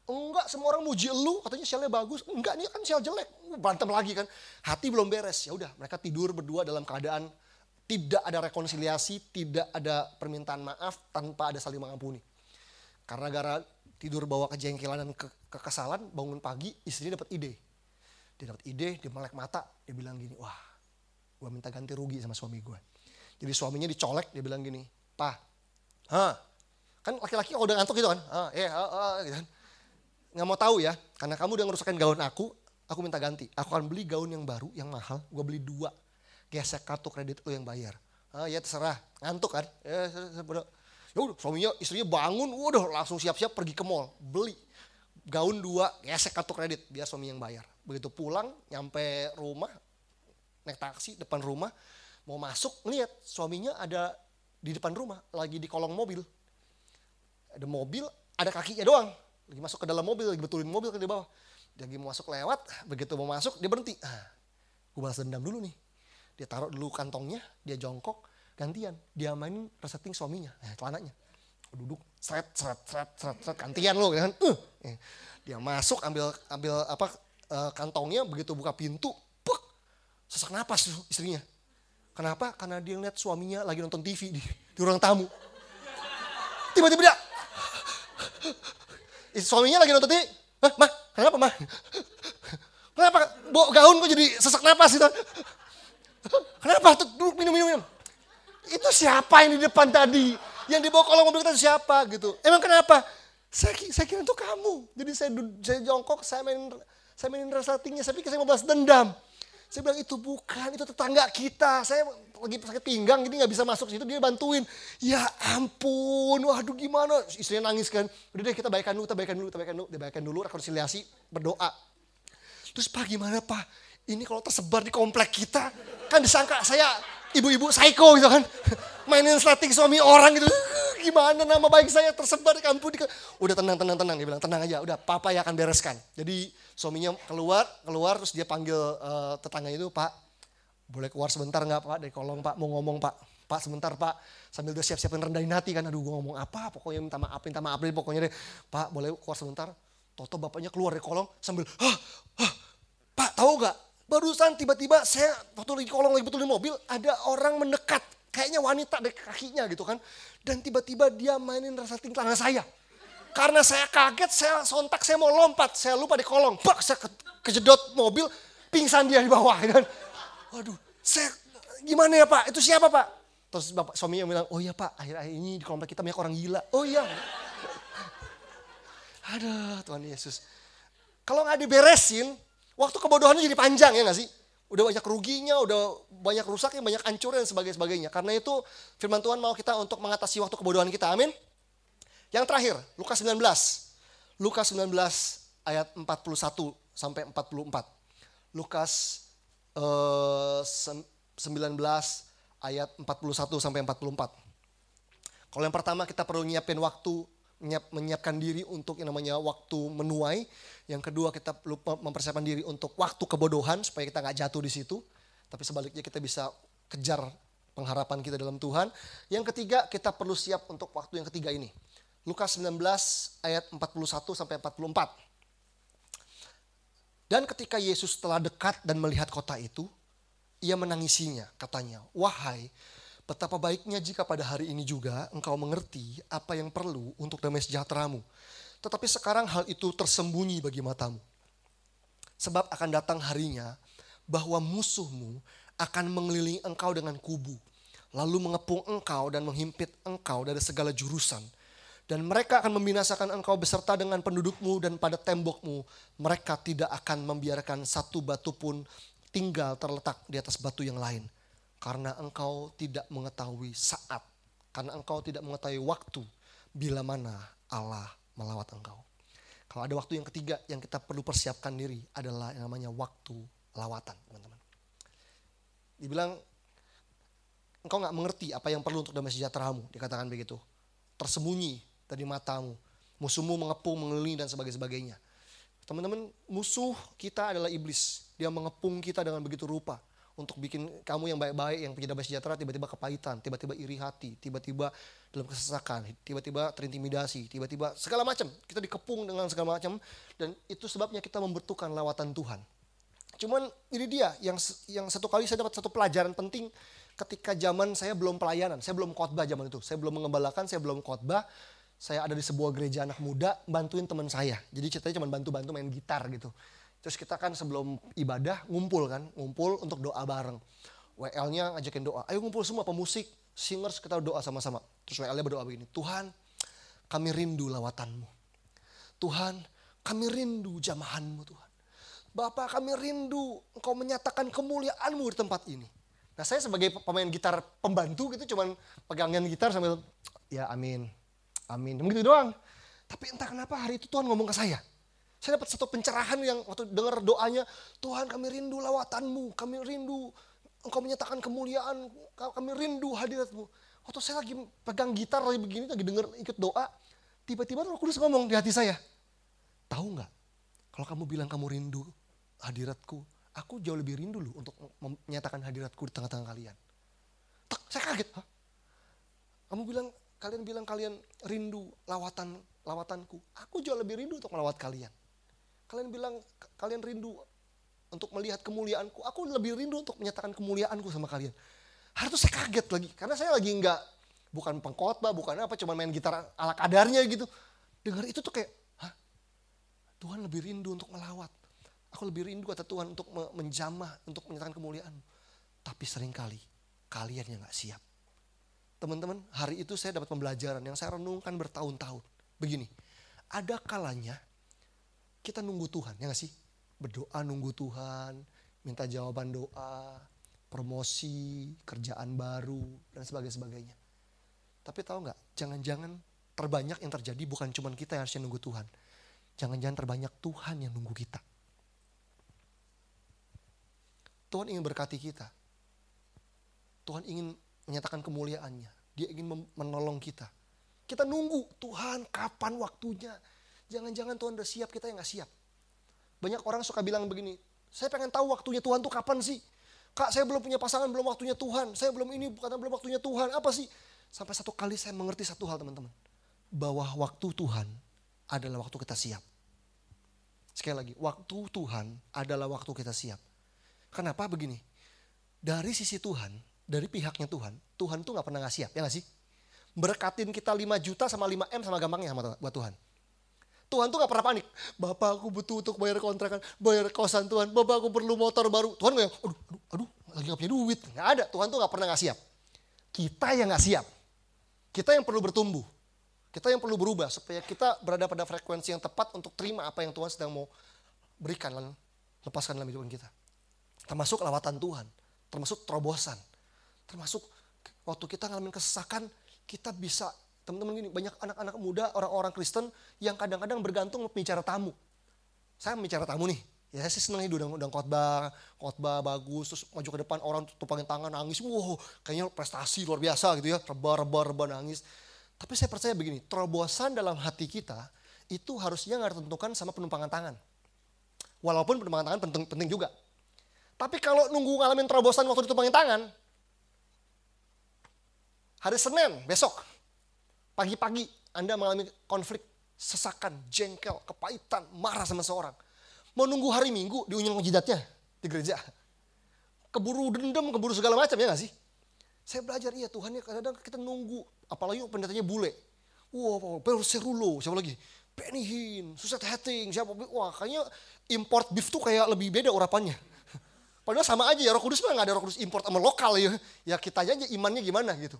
Speaker 1: Enggak, semua orang muji lu, katanya sialnya bagus. Enggak, ini kan sial jelek. Berantem lagi kan. Hati belum beres. Ya udah, mereka tidur berdua dalam keadaan tidak ada rekonsiliasi, tidak ada permintaan maaf tanpa ada saling mengampuni. Karena gara tidur bawa kejengkelan dan ke kekesalan, bangun pagi istrinya dapat ide. Dia dapat ide, dia melek mata, dia bilang gini, wah gue minta ganti rugi sama suami gue jadi suaminya dicolek, dia bilang gini, Pak, ha, kan laki-laki kalau udah ngantuk gitu kan, ah, eh, ah, ah, gitu kan. Nggak mau tahu ya, karena kamu udah ngerusakin gaun aku, aku minta ganti. Aku akan beli gaun yang baru, yang mahal, gue beli dua. Gesek kartu kredit lo yang bayar. Ah, ya terserah, ngantuk kan. Ya, ya udah, suaminya, istrinya bangun, udah langsung siap-siap pergi ke mall, beli gaun dua, gesek kartu kredit, biar suami yang bayar. Begitu pulang, nyampe rumah, naik taksi depan rumah, mau masuk ngeliat suaminya ada di depan rumah lagi di kolong mobil. Ada mobil ada kakinya doang. Lagi masuk ke dalam mobil lagi betulin mobil ke bawah. Dia lagi mau masuk lewat begitu mau masuk dia berhenti. Ah, gue balas dendam dulu nih. Dia taruh dulu kantongnya dia jongkok gantian. Dia main resetting suaminya eh, celananya. Duduk seret seret seret seret, seret gantian lo kan. Uh, dia masuk ambil ambil apa uh, kantongnya begitu buka pintu puk sesak napas istrinya Kenapa? Karena dia ngeliat suaminya lagi nonton TV di, di ruang tamu. Tiba-tiba dia, suaminya lagi nonton TV. Hah, mah, kenapa mah? Kenapa bawa gaun kok jadi sesak napas gitu? Kenapa? Tuh, duduk minum, minum, minum. Itu siapa yang di depan tadi? Yang dibawa kolong mobil kita siapa gitu? Emang kenapa? Saya, saya kira itu kamu. Jadi saya, saya jongkok, saya main saya mainin resletingnya, saya pikir saya mau balas dendam. Saya bilang itu bukan, itu tetangga kita. Saya lagi sakit pinggang jadi nggak bisa masuk situ dia bantuin. Ya ampun, waduh gimana? Istrinya nangis kan. Udah deh kita baikkan dulu, kita baikkan dulu, kita baikkan dulu, kita dulu, rekonsiliasi, berdoa. Terus Pak gimana Pak? Ini kalau tersebar di komplek kita, kan disangka saya ibu-ibu psycho gitu kan. Mainin slating suami orang gitu. gimana nama baik saya tersebar di kampung. Udah tenang, tenang, tenang. Dia bilang, tenang aja, udah papa yang akan bereskan. Jadi suaminya keluar, keluar terus dia panggil uh, tetangga itu, Pak, boleh keluar sebentar nggak Pak? Dari kolong Pak, mau ngomong Pak. Pak sebentar Pak, sambil dia siap-siap rendahin hati kan, aduh gue ngomong apa, pokoknya minta maaf, minta maaf pokoknya deh. Pak boleh keluar sebentar, Toto bapaknya keluar dari kolong sambil, hah, hah, Pak tahu gak, barusan tiba-tiba saya waktu lagi kolong lagi betul di mobil, ada orang mendekat. Kayaknya wanita dari kakinya gitu kan. Dan tiba-tiba dia mainin rasa tingkahnya saya. Karena saya kaget, saya sontak, saya mau lompat. Saya lupa di kolong. Bak, saya ke, kejedot mobil, pingsan dia di bawah. Kan. Waduh, saya gimana ya pak? Itu siapa pak? Terus bapak suaminya bilang, oh iya pak, akhir-akhir ini di komplek kita banyak orang gila. Oh iya. Ada Tuhan Yesus. Kalau nggak diberesin, waktu kebodohannya jadi panjang ya nggak sih? udah banyak ruginya, udah banyak rusaknya, banyak hancurnya dan sebagainya. Karena itu firman Tuhan mau kita untuk mengatasi waktu kebodohan kita. Amin. Yang terakhir, Lukas 19. Lukas 19 ayat 41 sampai 44. Lukas eh, 19 ayat 41 sampai 44. Kalau yang pertama kita perlu nyiapin waktu menyiapkan diri untuk yang namanya waktu menuai. Yang kedua kita perlu mempersiapkan diri untuk waktu kebodohan supaya kita nggak jatuh di situ. Tapi sebaliknya kita bisa kejar pengharapan kita dalam Tuhan. Yang ketiga kita perlu siap untuk waktu yang ketiga ini. Lukas 19 ayat 41 sampai 44. Dan ketika Yesus telah dekat dan melihat kota itu, ia menangisinya, katanya, "Wahai Betapa baiknya jika pada hari ini juga engkau mengerti apa yang perlu untuk damai sejahteramu. Tetapi sekarang hal itu tersembunyi bagi matamu. Sebab akan datang harinya bahwa musuhmu akan mengelilingi engkau dengan kubu. Lalu mengepung engkau dan menghimpit engkau dari segala jurusan. Dan mereka akan membinasakan engkau beserta dengan pendudukmu dan pada tembokmu. Mereka tidak akan membiarkan satu batu pun tinggal terletak di atas batu yang lain karena engkau tidak mengetahui saat, karena engkau tidak mengetahui waktu bila mana Allah melawat engkau. Kalau ada waktu yang ketiga yang kita perlu persiapkan diri adalah yang namanya waktu lawatan, teman-teman. Dibilang engkau nggak mengerti apa yang perlu untuk damai sejahteramu, dikatakan begitu. Tersembunyi dari matamu, musuhmu mengepung, mengelilingi dan sebagainya. Teman-teman, musuh kita adalah iblis. Dia mengepung kita dengan begitu rupa untuk bikin kamu yang baik-baik, yang punya damai sejahtera, tiba-tiba kepahitan, tiba-tiba iri hati, tiba-tiba dalam kesesakan, tiba-tiba terintimidasi, tiba-tiba segala macam. Kita dikepung dengan segala macam dan itu sebabnya kita membutuhkan lawatan Tuhan. Cuman ini dia yang yang satu kali saya dapat satu pelajaran penting ketika zaman saya belum pelayanan, saya belum khotbah zaman itu, saya belum mengembalakan, saya belum khotbah, saya ada di sebuah gereja anak muda bantuin teman saya. Jadi ceritanya cuma bantu-bantu main gitar gitu. Terus kita kan sebelum ibadah ngumpul kan, ngumpul untuk doa bareng. WL-nya ngajakin doa, ayo ngumpul semua pemusik, singers kita doa sama-sama. Terus WL-nya berdoa begini, Tuhan kami rindu lawatanmu. Tuhan kami rindu jamahanmu Tuhan. Bapak kami rindu engkau menyatakan kemuliaanmu di tempat ini. Nah saya sebagai pemain gitar pembantu gitu cuman pegangin gitar sambil ya amin, amin. Begitu doang. Tapi entah kenapa hari itu Tuhan ngomong ke saya. Saya dapat satu pencerahan yang waktu dengar doanya, Tuhan kami rindu lawatanmu, kami rindu engkau menyatakan kemuliaan, kami rindu hadiratmu. Waktu saya lagi pegang gitar lagi begini, lagi dengar ikut doa, tiba-tiba Roh Kudus ngomong di hati saya, tahu nggak? Kalau kamu bilang kamu rindu hadiratku, aku jauh lebih rindu loh untuk menyatakan hadiratku di tengah-tengah kalian. Tak, saya kaget. Hah? Kamu bilang, kalian bilang kalian rindu lawatan lawatanku. Aku jauh lebih rindu untuk melawat kalian. Kalian bilang kalian rindu untuk melihat kemuliaanku. Aku lebih rindu untuk menyatakan kemuliaanku sama kalian. Itu saya kaget lagi. Karena saya lagi nggak, bukan pengkhotbah, bukan apa, cuma main gitar ala kadarnya gitu. Dengar itu tuh kayak, hah? Tuhan lebih rindu untuk melawat. Aku lebih rindu kata Tuhan untuk menjamah, untuk menyatakan kemuliaan. Tapi sering kali kalian yang gak siap. Teman-teman, hari itu saya dapat pembelajaran yang saya renungkan bertahun-tahun. Begini, ada kalanya kita nunggu Tuhan, ya gak sih? Berdoa nunggu Tuhan, minta jawaban doa, promosi, kerjaan baru, dan sebagainya. Tapi tahu nggak? Jangan-jangan terbanyak yang terjadi bukan cuma kita yang harusnya nunggu Tuhan. Jangan-jangan terbanyak Tuhan yang nunggu kita. Tuhan ingin berkati kita. Tuhan ingin menyatakan kemuliaannya. Dia ingin menolong kita. Kita nunggu, Tuhan kapan waktunya? Jangan-jangan Tuhan udah siap, kita yang gak siap. Banyak orang suka bilang begini, saya pengen tahu waktunya Tuhan tuh kapan sih? Kak saya belum punya pasangan, belum waktunya Tuhan. Saya belum ini, karena belum waktunya Tuhan. Apa sih? Sampai satu kali saya mengerti satu hal teman-teman. Bahwa waktu Tuhan adalah waktu kita siap. Sekali lagi, waktu Tuhan adalah waktu kita siap. Kenapa begini? Dari sisi Tuhan, dari pihaknya Tuhan, Tuhan tuh gak pernah gak siap, ya gak sih? Berkatin kita 5 juta sama 5 M sama gampangnya sama buat Tuhan. Tuhan tuh gak pernah panik. Bapak aku butuh untuk bayar kontrakan, bayar kosan Tuhan. Bapak aku perlu motor baru. Tuhan gak yang, aduh, aduh, aduh, lagi gak punya duit. Gak ada, Tuhan tuh gak pernah gak siap. Kita yang gak siap. Kita yang perlu bertumbuh. Kita yang perlu berubah supaya kita berada pada frekuensi yang tepat untuk terima apa yang Tuhan sedang mau berikan dan lepaskan dalam hidup kita. Termasuk lawatan Tuhan, termasuk terobosan, termasuk waktu kita ngalamin kesesakan, kita bisa Teman-teman gini, banyak anak-anak muda, orang-orang Kristen yang kadang-kadang bergantung bicara tamu. Saya bicara tamu nih, ya saya sih senang hidup udah, khotbah, khotbah bagus, terus maju ke depan orang tumpangin tangan nangis, wow kayaknya prestasi luar biasa gitu ya, reba reba reba nangis. Tapi saya percaya begini, terobosan dalam hati kita itu harusnya nggak ditentukan sama penumpangan tangan. Walaupun penumpangan tangan penting, penting juga. Tapi kalau nunggu ngalamin terobosan waktu ditumpangin tangan, hari Senin besok Pagi-pagi Anda mengalami konflik, sesakan, jengkel, kepahitan, marah sama seorang. Mau nunggu hari Minggu diunyeng jidatnya di gereja. Keburu dendam, keburu segala macam ya gak sih? Saya belajar, iya Tuhan ya kadang-kadang kita nunggu. Apalagi pendetanya bule. Wow, Perserulo, siapa lagi? Benny Hinn, Suset Hatting, siapa? Wah kayaknya import beef tuh kayak lebih beda urapannya. Padahal sama aja ya, roh kudus mah gak ada roh kudus import sama lokal ya. Ya kita aja imannya gimana gitu.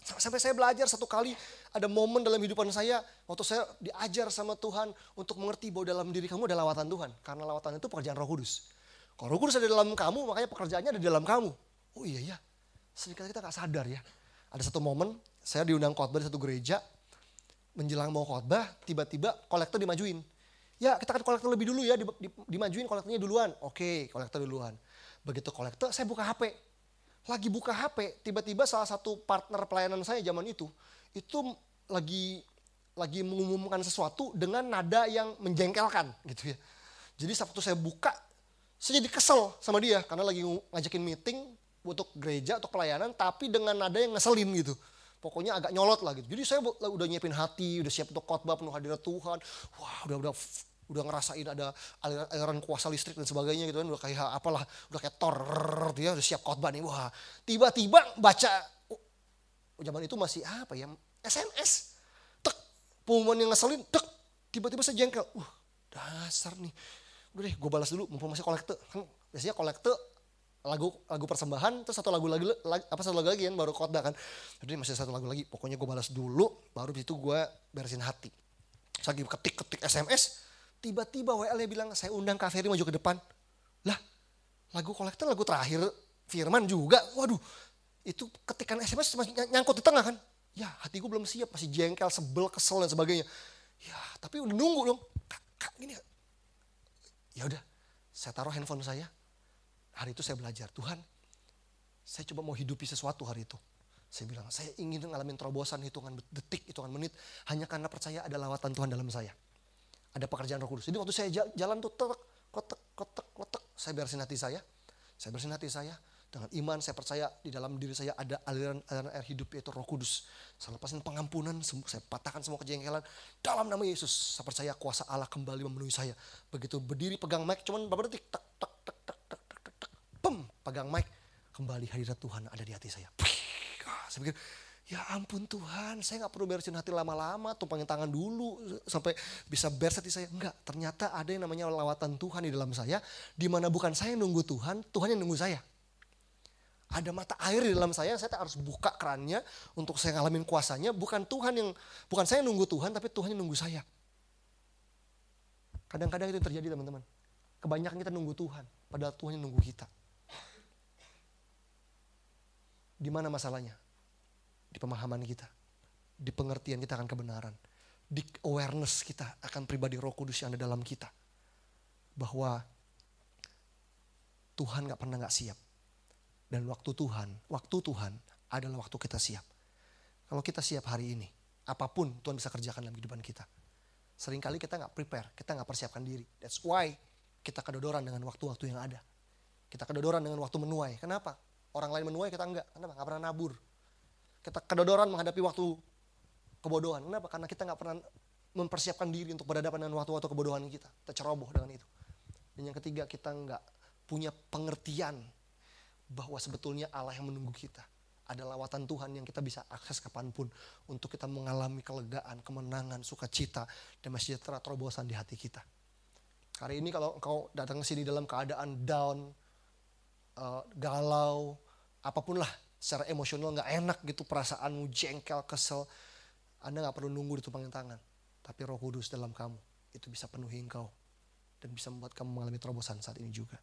Speaker 1: Sampai saya belajar satu kali ada momen dalam kehidupan saya waktu saya diajar sama Tuhan untuk mengerti bahwa dalam diri kamu ada lawatan Tuhan. Karena lawatan itu pekerjaan roh kudus. Kalau roh kudus ada dalam kamu makanya pekerjaannya ada di dalam kamu. Oh iya ya, sedikit kita gak sadar ya. Ada satu momen saya diundang khotbah di satu gereja. Menjelang mau khotbah tiba-tiba kolektor dimajuin. Ya kita kan kolektor lebih dulu ya dimajuin kolektornya duluan. Oke kolektor duluan. Begitu kolektor saya buka HP lagi buka HP, tiba-tiba salah satu partner pelayanan saya zaman itu, itu lagi lagi mengumumkan sesuatu dengan nada yang menjengkelkan gitu ya. Jadi waktu saya buka, saya jadi kesel sama dia karena lagi ngajakin meeting untuk gereja atau pelayanan, tapi dengan nada yang ngeselin gitu. Pokoknya agak nyolot lah gitu. Jadi saya udah nyiapin hati, udah siap untuk khotbah penuh hadirat Tuhan. Wah udah udah udah ngerasain ada aliran, aliran kuasa listrik dan sebagainya gitu kan udah kayak apalah udah kayak tor dia udah siap khotbah nih wah. Tiba-tiba baca oh, zaman itu masih apa ya SMS tek pengumuman yang ngeselin tek tiba-tiba saya jengkel uh dasar nih. Udah deh gue balas dulu mumpung masih kolekte kan biasanya kolekte lagu lagu persembahan terus satu lagu lagi apa satu lagu lagi kan baru khotbah kan. Jadi masih satu lagu lagi pokoknya gue balas dulu baru itu gue beresin hati. Lagi ketik ketik SMS Tiba-tiba WL bilang, saya undang Kak Ferry maju ke depan. Lah, lagu kolektor lagu terakhir Firman juga. Waduh, itu ketikan SMS nyangkut di tengah kan. Ya, hati gue belum siap, masih jengkel, sebel, kesel dan sebagainya. Ya, tapi udah nunggu dong. Kak, kak gini. Ya udah, saya taruh handphone saya. Hari itu saya belajar, Tuhan, saya coba mau hidupi sesuatu hari itu. Saya bilang, saya ingin ngalamin terobosan hitungan detik, hitungan menit. Hanya karena percaya ada lawatan Tuhan dalam saya ada pekerjaan Roh Kudus. Jadi waktu saya jalan tuh tek, kotek, kotek, kotek, saya beresin hati saya. Saya beresin hati saya dengan iman saya percaya di dalam diri saya ada aliran-aliran air hidup yaitu Roh Kudus. Saya lepasin pengampunan, saya patahkan semua kejengkelan dalam nama Yesus. Saya percaya kuasa Allah kembali memenuhi saya. Begitu berdiri pegang mic cuman beberapa detik tak tak tak tak tak tak tak, pem pegang mic kembali hadirat Tuhan ada di hati saya. Saya pikir Ya ampun Tuhan, saya nggak perlu beresin hati lama-lama, tumpangin tangan dulu sampai bisa beres hati saya. Enggak, ternyata ada yang namanya lawatan Tuhan di dalam saya, di mana bukan saya nunggu Tuhan, Tuhan yang nunggu saya. Ada mata air di dalam saya, saya harus buka kerannya untuk saya ngalamin kuasanya. Bukan Tuhan yang, bukan saya nunggu Tuhan, tapi Tuhan yang nunggu saya. Kadang-kadang itu yang terjadi teman-teman. Kebanyakan kita nunggu Tuhan, padahal Tuhan yang nunggu kita. Di mana masalahnya? Di pemahaman kita, di pengertian kita akan kebenaran, di awareness kita akan pribadi Roh Kudus yang ada dalam kita, bahwa Tuhan gak pernah gak siap. Dan waktu Tuhan, waktu Tuhan adalah waktu kita siap. Kalau kita siap hari ini, apa pun Tuhan bisa kerjakan dalam kehidupan kita. Seringkali kita nggak prepare, kita nggak persiapkan diri. That's why kita kedodoran dengan waktu-waktu yang ada. Kita kedodoran dengan waktu menuai. Kenapa? Orang lain menuai kita enggak. Kenapa? Nggak pernah nabur. Kita kedodoran menghadapi waktu kebodohan. Kenapa? Karena kita nggak pernah mempersiapkan diri untuk berhadapan dengan waktu-waktu kebodohan kita. Kita ceroboh dengan itu. Dan yang ketiga kita nggak punya pengertian bahwa sebetulnya Allah yang menunggu kita ada lawatan Tuhan yang kita bisa akses kapan pun untuk kita mengalami kelegaan, kemenangan, sukacita, dan sejahtera terobosan di hati kita. Hari ini kalau engkau datang ke sini dalam keadaan down, uh, galau, apa pun lah, secara emosional nggak enak gitu perasaanmu, jengkel, kesel, Anda nggak perlu nunggu di tumpangan tangan. Tapi roh kudus dalam kamu, itu bisa penuhi engkau. Dan bisa membuat kamu mengalami terobosan saat ini juga.